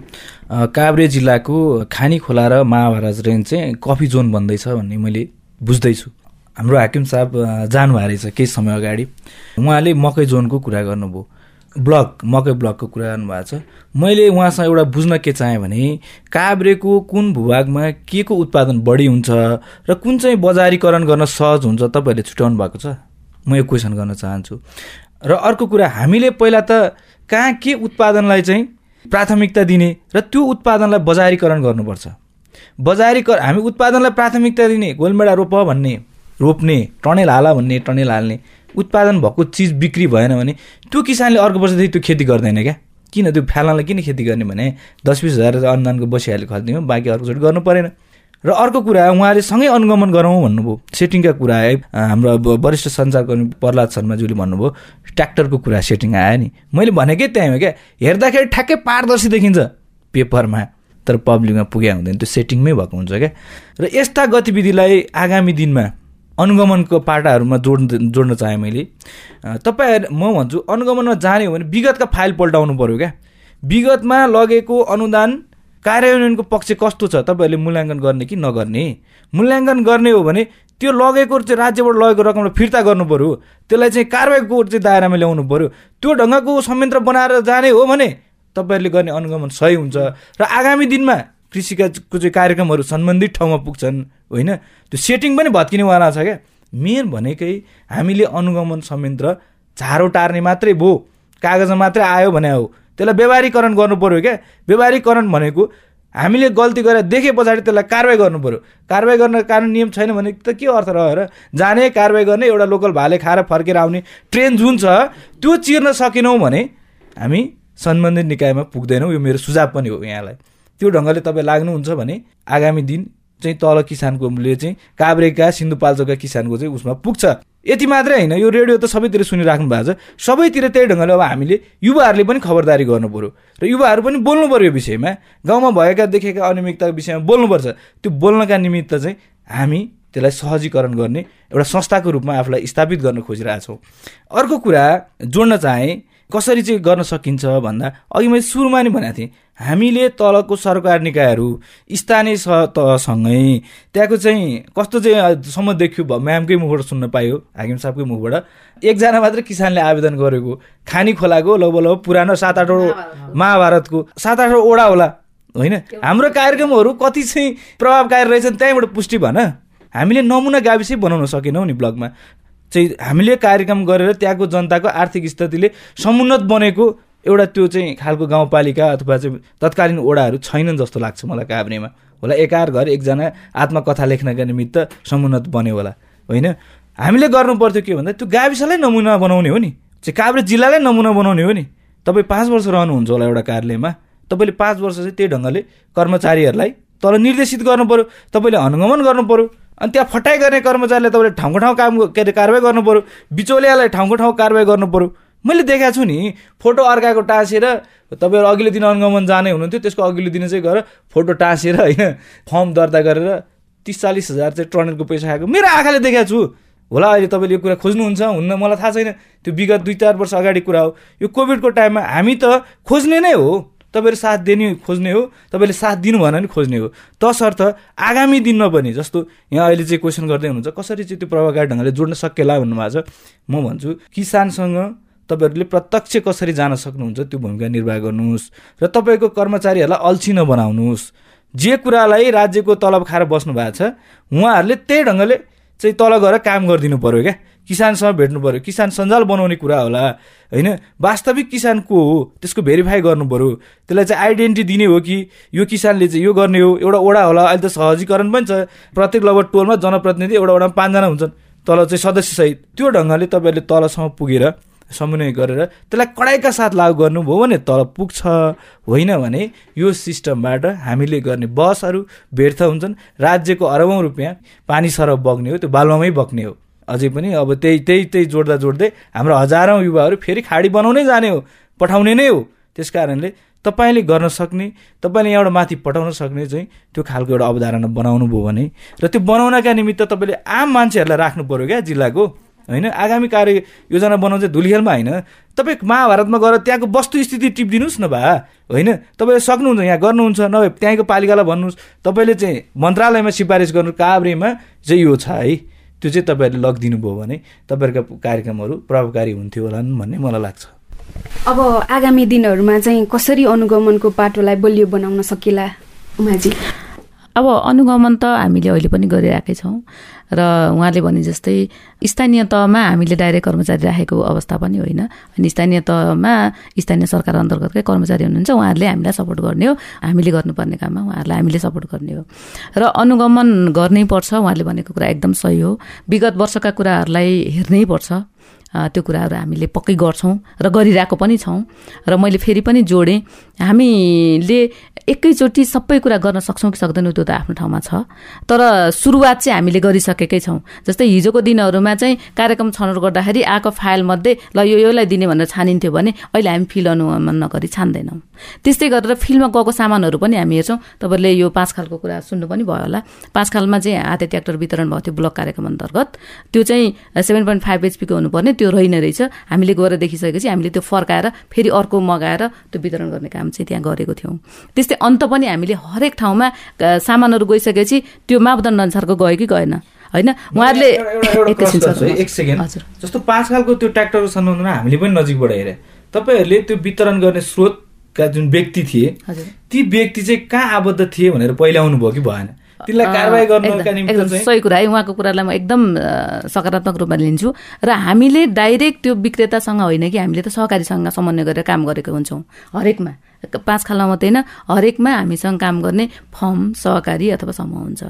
काभ्रे जिल्लाको खानी खोला र महाभारत रेन्ज चाहिँ कफी जोन बन्दैछ भन्ने मैले बुझ्दैछु। हाम्रो हाकिम साहब जानुभएको रहेछ केही समय अगाडि। उहाँले मकै जोनको कुरा गर्नुभयो। ब्लक मकै ब्लकको कुरा गर्नुभएको छ। मैले उहाँसँग एउटा बुझ्न के चाहेँ भने काभ्रेको कुन भूभागमा के को उत्पादन बढी हुन्छ र कुन चाहिँ बजारीकरण गर्न सहज हुन्छ तपाईँहरूले छुट्याउनु भएको छ? म यो क्वेसन गर्न चाहन्छु। र अर्को कुरा हामीले पहिला त कहाँ के उत्पादनलाई चाहिँ प्राथमिकता दिने र त्यो उत्पादनलाई बजारीकरण गर्नुपर्छ। बजारीकरण हामी उत्पादनलाई प्राथमिकता दिने गोलमेडा रोप भन्ने रोप्ने टनेल हाला भन्ने टनेल हाल्ने। उत्पादन भएको चिज बिक्री भएन भने त्यो किसानले अर्को वर्षदेखि त्यो खेती गर्दैन क्या? किन त्यो फ्याल्नलाई किन खेती गर्ने भने दस बिस हजार अनुदानको बसिहाल्यो खरिदिउँ बाँकी अर्कोचोटि गर्नु परेन। र अर्को कुरा उहाँले सँगै अनुगमन गरौँ भन्नुभयो। सेटिङका कुरा है हाम्रो वरिष्ठ सञ्चारकर्मी प्रहलाद शर्माज्यूले भन्नुभयो ट्र्याक्टरको कुरा सेटिङ आयो नि। मैले भनेकै त्यहाँ हो क्या? हेर्दाखेरि ठ्याक्कै पारदर्शी देखिन्छ पेपरमा तर पब्लिकमा पुगे हुँदैन। त्यो सेटिङमै भएको हुन्छ क्या? र यस्ता गतिविधिलाई आगामी दिनमा अनुगमनको पाटाहरूमा जोड् जोड्न चाहेँ मैले। तपाईँहरू म भन्छु अनुगमनमा जाने हो भने विगतका फाइल पल्टाउनु पऱ्यो क्या। विगतमा लगेको अनुदान कार्यान्वयनको पक्ष कस्तो छ तपाईँहरूले मूल्याङ्कन गर्ने कि नगर्ने? मूल्याङ्कन गर्ने हो भने त्यो लगेको चाहिँ राज्यबाट लगेको रकमलाई फिर्ता गर्नु पऱ्यो त्यसलाई चाहिँ कारवाहीको चाहिँ दायरामा ल्याउनु पऱ्यो त्यो ढङ्गको संयन्त्र बनाएर जाने हो भने तपाईँहरूले गर्ने अनुगमन सही हुन्छ। र आगामी दिनमा कृषिका चाहिँ कार्यक्रमहरू सम्बन्धित ठाउँमा पुग्छन् होइन? त्यो सेटिङ पनि भत्किनेवाला छ क्या। मेन भनेकै हामीले अनुगमन संयन्त्र झारो टार्ने मात्रै भो कागजमा मात्रै आयो भने हो। त्यसलाई व्यवहारीकरण गर्नु पऱ्यो क्या। व्यवहारीकरण भनेको हामीले गल्ती गरेर देखे पछाडि त्यसलाई कारवाही गर्नु पऱ्यो कारवाही गर्न कारण नियम छैन भने त के अर्थ रह्यो र? जाने कारवाही गर्ने एउटा लोकल भाले खाएर फर्केर आउने ट्रेन जुन छ त्यो चिर्न सकेनौँ भने हामी सम्बन्धित निकायमा पुग्दैनौँ। यो मेरो सुझाव पनि हो यहाँलाई। त्यो ढङ्गले तपाईँ लाग्नुहुन्छ भने आगामी दिन चाहिँ तल किसानकोले चाहिँ काभ्रेका सिन्धुपाल्चोकका किसानको चाहिँ उसमा पुग्छ। यति मात्रै होइन यो रेडियो त सबैतिर सुनिराख्नु भएको छ। सबैतिर त्यही ढङ्गले अब हामीले युवाहरूले पनि खबरदारी गर्नु पऱ्यो र युवाहरू पनि बोल्नु पऱ्यो यो विषयमा। गाउँमा भएका देखेका अनियमितताको विषयमा बोल्नुपर्छ। त्यो बोल्नका निमित्त चाहिँ हामी त्यसलाई सहजीकरण गर्ने एउटा संस्थाको रूपमा आफूलाई स्थापित गर्न खोजिरहेछौँ। अर्को कुरा जोड्न चाहेँ कसरी चाहिँ गर्न सकिन्छ भन्दा अघि मैले सुरुमा नि भनेको थिएँ हामीले तलको सरकार निकायहरू स्थानीय सँगै त्यहाँको चाहिँ कस्तो चाहिँ सम्म देखियो म्यामकै मुखबाट सुन्न पायो हाकिम साहबकै मुखबाट। एकजना मात्रै किसानले आवेदन गरेको खानी खोलाको लगभग पुरानो सात आठवटा महाभारतको। सात आठवटा होला होइन? हाम्रो कार्यक्रमहरू कति चाहिँ प्रभावकारी रहेछन् त्यहीँबाट पुष्टि भन। हामीले नमुना गाविसै बनाउन सकेनौँ नि ब्लगमा चाहिँ हामीले कार्यक्रम गरेर त्यहाँको जनताको आर्थिक स्थितिले समुन्नत बनेको एउटा त्यो चाहिँ खालको गाउँपालिका अथवा चाहिँ तत्कालीन ओडाहरू छैनन् जस्तो लाग्छ मलाई काभ्रेमा। होला एकार घर एकजना आत्मकथा लेख्नका निमित्त समुन्नत बन्यो होला। होइन? हामीले गर्नु पर्थ्यो के भन्दा त्यो गाविसलाई नमुना बनाउने हो नि। चाहिँ काभ्रे जिल्लालाई नमुना बनाउने हो नि। तपाईँ पाँच वर्ष रहनुहुन्छ होला एउटा कार्यालयमा। तपाईँले पाँच वर्ष चाहिँ त्यही ढङ्गले कर्मचारीहरूलाई तल निर्देशित गर्नु पऱ्यो तपाईँले अनुगमन गर्नु पऱ्यो अनि त्यहाँ फटाइ गर्ने कर्मचारीलाई तपाईँले ठाउँको ठाउँ काम के अरे कारवाही गर्नु पऱ्यो बिचौलियालाई ठाउँको ठाउँ कारवाही गर्नु पऱ्यो मैले देखाएको छु नि फोटो अर्काको टाँसेर तपाईँहरू अघिल्लो दिन अनुगमन जाने हुनुहुन्थ्यो त्यसको अघिल्लो दिन चाहिँ गएर फोटो टाँसेर होइन फर्म दर्ता गरेर तिस चालिस हजार चाहिँ ट्रनेलको पैसा खाएको। मेरो आँखाले देखाएको छु। होला अहिले तपाईँले यो कुरा खोज्नुहुन्छ हुन्न मलाई थाहा छैन। त्यो विगत दुई चार वर्ष अगाडि कुरा हो। यो कोभिडको टाइममा हामी त खोज्ने नै हो। तपाईँहरू साथ दिने खोज्ने हो तपाईँले साथ दिनु भएन भने खोज्ने हो। तसर्थ आगामी दिनमा पनि जस्तो यहाँ अहिले चाहिँ क्वेसन गर्दै हुनुहुन्छ कसरी चाहिँ त्यो प्रभावकारी ढङ्गले जोड्न सकेला भन्नुभएको छ म भन्छु किसानसँग तपाईँहरूले प्रत्यक्ष कसरी जान सक्नुहुन्छ त्यो भूमिका निर्वाह गर्नुहोस् र तपाईँको कर्मचारीहरूलाई अल्छी नबनाउनुहोस् जे कुरालाई राज्यको तलब खाएर बस्नु भएको छ उहाँहरूले त्यही ढङ्गले चाहिँ तल गएर काम गरिदिनु पऱ्यो क्या। किसानसँग भेट्नु पऱ्यो किसान सञ्जाल बनाउने कुरा होला होइन? वास्तविक किसान को हो त्यसको भेरिफाई गर्नु पऱ्यो त्यसलाई चाहिँ आइडेन्टिटी दिने हो कि यो किसानले चाहिँ यो गर्ने हो एउटा ओडा होला अहिले त सहजीकरण पनि छ। प्रत्येक लगभग टोलमा जनप्रतिनिधि एउटा ओडामा पाँचजना हुन्छन् तल चाहिँ सदस्यसहित। त्यो ढङ्गले तपाईँहरूले तलसम्म पुगेर समन्वय गरेर त्यसलाई कडाइका साथ लागू गर्नुभयो भने तल पुग्छ। होइन भने यो सिस्टमबाट हामीले गर्ने बसहरू व्यर्थ हुन्छन्। राज्यको अरबौँ रुपियाँ पानी सरब बग्ने हो त्यो बालुवामै बग्ने हो। अझै पनि अब त्यही त्यही त्यही जोड्दा जोड्दै हाम्रो हजारौँ युवाहरू फेरि खाडी बनाउनै जाने हो पठाउने नै हो। त्यस कारणले तपाईँले गर्न सक्ने तपाईँले यहाँबाट माथि पठाउन सक्ने चाहिँ त्यो खालको एउटा अवधारणा बनाउनु भयो भने र त्यो बनाउनका निमित्त तपाईँले आम मान्छेहरूलाई राख्नु पऱ्यो क्या जिल्लाको होइन? आगामी कार्य योजना बनाउनु चाहिँ धुलिखेलमा होइन। तपाईँ महाभारतमा गएर त्यहाँको वस्तुस्थिति टिपिदिनुहोस् न भा होइन? तपाईँले सक्नुहुन्छ यहाँ गर्नुहुन्छ नभए त्यहीँको पालिकालाई भन्नुहोस्। तपाईँले चाहिँ मन्त्रालयमा सिफारिस गर्नु काभ्रेमा चाहिँ यो छ है। त्यो चाहिँ तपाईँहरूले लगिदिनु भयो भने तपाईँहरूका कार्यक्रमहरू प्रभावकारी हुन्थ्यो होला भन्ने मलाई लाग्छ। अब आगामी दिनहरूमा चाहिँ कसरी अनुगमनको पाटोलाई बलियो बनाउन सकिला उमाजी? अब अनुगमन त हामीले अहिले पनि गरिरहेकै छौँ। र उहाँले भने जस्तै स्थानीय तहमा हामीले डाइरेक्ट कर्मचारी राखेको अवस्था पनि होइन। अनि स्थानीय तहमा स्थानीय सरकार अन्तर्गतकै कर्मचारी हुनुहुन्छ उहाँहरूले हामीलाई सपोर्ट गर्ने हो। हामीले गर्नुपर्ने काममा उहाँहरूलाई हामीले सपोर्ट गर्ने हो। र अनुगमन गर्नै पर्छ उहाँले भनेको कुरा एकदम सही हो। विगत वर्षका कुराहरूलाई हेर्नै पर्छ। त्यो कुराहरू हामीले पक्कै गर्छौँ र गरिरहेको पनि छौँ। र मैले फेरि पनि जोडेँ हामीले एकैचोटि सबै कुरा गर्न सक्छौँ कि सक्दैनौँ त्यो त आफ्नो ठाउँमा छ। तर सुरुवात चाहिँ हामीले गरिसकेकै छौँ। जस्तै हिजोको दिनहरूमा चाहिँ कार्यक्रम छनौट गर्दाखेरि आएको फाइलमध्ये ल यो योलाई दिने भनेर छानिन्थ्यो भने अहिले हामी फिल अनुगमन नगरी छान्दैनौँ। त्यस्तै गरेर फिल्डमा गएको सामानहरू पनि हामी हेर्छौँ। तपाईँहरूले यो पाँच खालको कुरा सुन्नु पनि भयो होला। पाँच खालमा चाहिँ हाते ट्र्याक्टर वितरण भएको थियो ब्लक कार्यक्रम अन्तर्गत। त्यो चाहिँ सेभेन पोइन्ट फाइभ एचपीको हुनुपर्ने त्यो रहेन रहेछ। हामीले गएर देखिसकेपछि हामीले त्यो फर्काएर फेरि अर्को मगाएर त्यो वितरण गर्ने काम चाहिँ त्यहाँ गरेको थियौँ। त्यस्तै अन्त पनि हामीले हरेक ठाउँमा सामानहरू गइसकेपछि त्यो मापदण्ड अनुसारको गयो कि गएन। होइन? उहाँहरूले एक सेकेन्ड। जस्तो पाँच खालको त्यो ट्र्याक्टरको सन्दर्भमा हामीले पनि नजिकबाट हेरे। तपाईँहरूले त्यो वितरण गर्ने स्रोतका जुन व्यक्ति थिए ती व्यक्ति चाहिँ कहाँ आबद्ध थिए भनेर पहिला आउनुभयो कि भएन? निम्ति सही कुरा है उहाँको कुरालाई म एकदम सकारात्मक रूपमा लिन्छु। र हामीले डाइरेक्ट त्यो विक्रेतासँग होइन कि हामीले त सहकारीसँग समन्वय गरेर काम गरेको हुन्छौँ। हरेकमा पाँच खालमा मात्रै होइन हरेकमा हामीसँग काम गर्ने फर्म सहकारी अथवा समूह हुन्छ।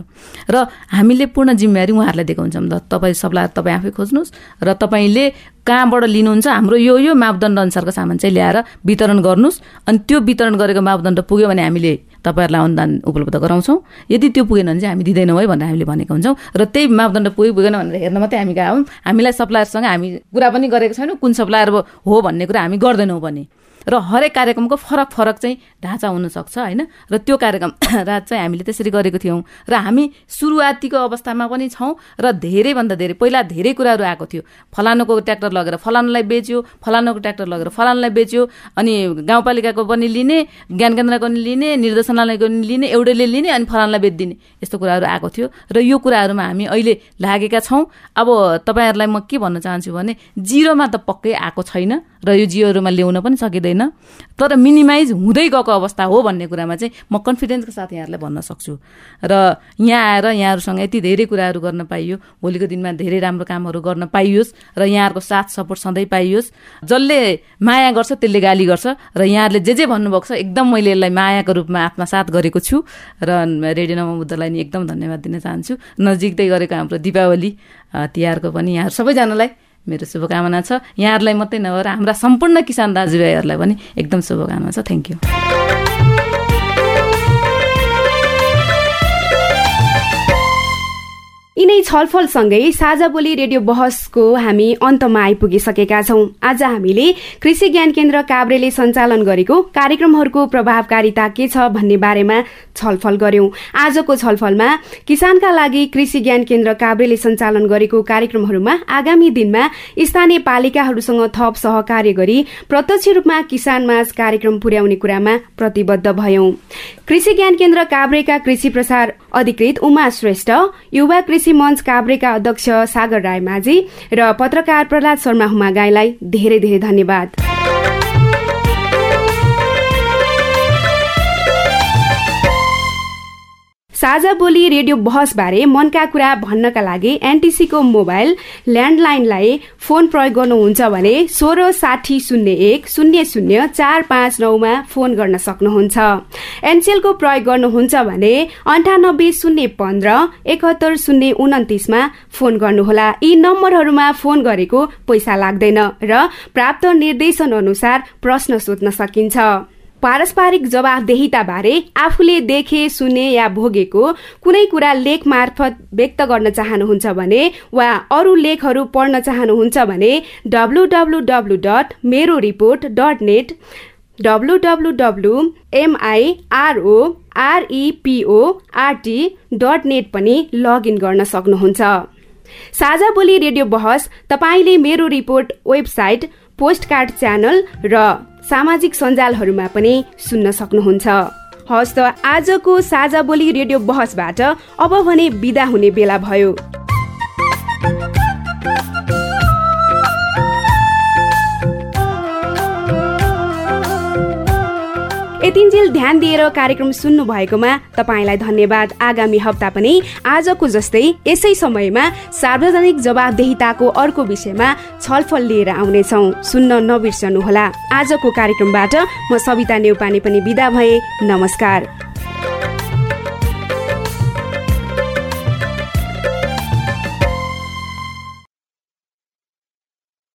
र हामीले पूर्ण जिम्मेवारी उहाँहरूलाई दिएको हुन्छौँ। त तपाईँ सप्लायर तपाईँ आफै खोज्नुहोस् र तपाईँले कहाँबाट लिनुहुन्छ हाम्रो यो यो मापदण्ड अनुसारको सामान चाहिँ ल्याएर वितरण गर्नुहोस्। अनि त्यो वितरण गरेको मापदण्ड पुग्यो भने हामीले तपाईँहरूलाई अनुदान उपलब्ध गराउँछौँ। यदि त्यो पुगेन भने चाहिँ हामी दिँदैनौँ है भनेर हामीले भनेको हुन्छौँ। र त्यही मापदण्ड पुग्यो पुगेन भनेर हेर्न मात्रै हामी गयौँ हामीलाई सप्लायरसँग हामी कुरा पनि गरेको छैनौँ। कुन सप्लायर हो भन्ने कुरा हामी गर्दैनौँ भने र हरेक कार्यक्रमको फरक फरक चाहिँ ढाँचा हुनसक्छ होइन? र त्यो कार्यक्रम *coughs* रात चाहिँ हामीले त्यसरी गरेको थियौँ। र हामी सुरुवातीको अवस्थामा पनि छौँ र धेरैभन्दा धेरै पहिला धेरै कुराहरू आएको थियो। फलानुको ट्र्याक्टर लगेर फलानुलाई बेच्यो फलानुको ट्र्याक्टर लगेर फलानुलाई बेच्यो अनि गाउँपालिकाको पनि लिने ज्ञान केन्द्रको पनि लिने निर्देशनालयको पनि लिने एउटैले लिने अनि फलानुलाई बेचिदिने यस्तो कुराहरू आएको थियो। र यो कुराहरूमा हामी अहिले लागेका छौँ। अब तपाईँहरूलाई म के भन्न चाहन्छु भने जिरोमा त पक्कै आएको छैन। र यो जियोहरूमा ल्याउन पनि सकिँदैन। तर मिनिमाइज हुँदै गएको अवस्था हो भन्ने कुरामा चाहिँ म कन्फिडेन्सको साथ यहाँहरूलाई भन्न सक्छु। र यहाँ आएर यहाँहरूसँग यति धेरै कुराहरू गर्न पाइयो भोलिको दिनमा धेरै राम्रो कामहरू गर्न पाइयोस् र यहाँहरूको साथ सपोर्ट सधैँ पाइयोस्। जसले माया गर्छ त्यसले गाली गर्छ र यहाँहरूले जे जे भन्नुभएको छ एकदम मैले यसलाई मायाको रूपमा आत्मसात गरेको छु। र रेडियो नमो बुद्धलाई नि एकदम धन्यवाद दिन चाहन्छु। नजिकै गरेको हाम्रो दिपावली तिहारको पनि यहाँहरू सबैजनालाई मेरो शुभकामना छ। यहाँहरूलाई मात्रै नभएर हाम्रा सम्पूर्ण किसान दाजुभाइहरूलाई पनि एकदम शुभकामना छ। थ्याङ्क यू यिनै छलफलसँगै साझा बोली रेडियो बहसको हामी अन्तमा आइपुगिसकेका छौं। आज हामीले कृषि ज्ञान केन्द्र काभ्रेले सञ्चालन गरेको कार्यक्रमहरूको प्रभावकारिता के छ भन्ने बारेमा छलफल गर्यौं। आजको छलफलमा किसानका लागि कृषि ज्ञान केन्द्र काभ्रेले सञ्चालन गरेको कार्यक्रमहरूमा आगामी दिनमा स्थानीय पालिकाहरूसँग थप सहकार्य गरी प्रत्यक्ष रूपमा किसान माझ कार्यक्रम पुर्याउने कुरामा प्रतिबद्ध भयौं। कृषि ज्ञान केन्द्र काभ्रेका कृषि प्रसार अधिकृत उमा श्रेष्ठ युवा कृषि मञ्च काभ्रेका अध्यक्ष सागर राय माझी र पत्रकार प्रहलाद शर्मा हुमागाईलाई धेरै धेरै धन्यवाद। साझा बोली रेडियो बहसबारे मनका कुरा भन्नका लागि एनटिसीको मोबाइल ल्यान्डलाइनलाई फोन प्रयोग गर्नुहुन्छ भने सोह्र साठी शून्य एक शून्य शून्य चार पाँच नौमा फोन गर्न सक्नुहुन्छ। एनसेलको प्रयोग गर्नुहुन्छ भने अन्ठानब्बे शून्य पन्ध्र एकहत्तर शून्य उन्तिसमा फोन गर्नुहोला। यी नम्बरहरूमा फोन गरेको पैसा लाग्दैन र प्राप्त निर्देशन अनुसार प्रश्न सोध्न सकिन्छ। पारस्परिक जवाबदेहिताबारे आफूले देखे सुने या भोगेको कुनै कुरा लेख मार्फत व्यक्त गर्न चाहनुहुन्छ भने वा अरू लेखहरू पढ्न चाहनुहुन्छ भने W W W dot Mero report dot net W W W M I R O R E P O dot net पनि लगइन गर्न सक्नुहुन्छ। साझा बोली रेडियो बहस तपाईँले मेरो रिपोर्ट वेबसाइट पोस्टकार्ड च्यानल र सामाजिक सञ्जालहरूमा पनि सुन्न सक्नुहुन्छ। हस् त आजको साझा बोली रेडियो बहसबाट अब भने विदा हुने बेला भयो। यतिन्जेल ध्यान दिएर कार्यक्रम सुन्नु भएकोमा तपाईँलाई धन्यवाद। आगामी हप्ता पनि आजको जस्तै यसै समयमा सार्वजनिक जवाबदेहिताको अर्को विषयमा छलफल लिएर आउनेछौ। सुन्न नबिर्सनुहोला। आजको कार्यक्रमबाट म सविता नेउपाने पनि विदा भए। नमस्कार।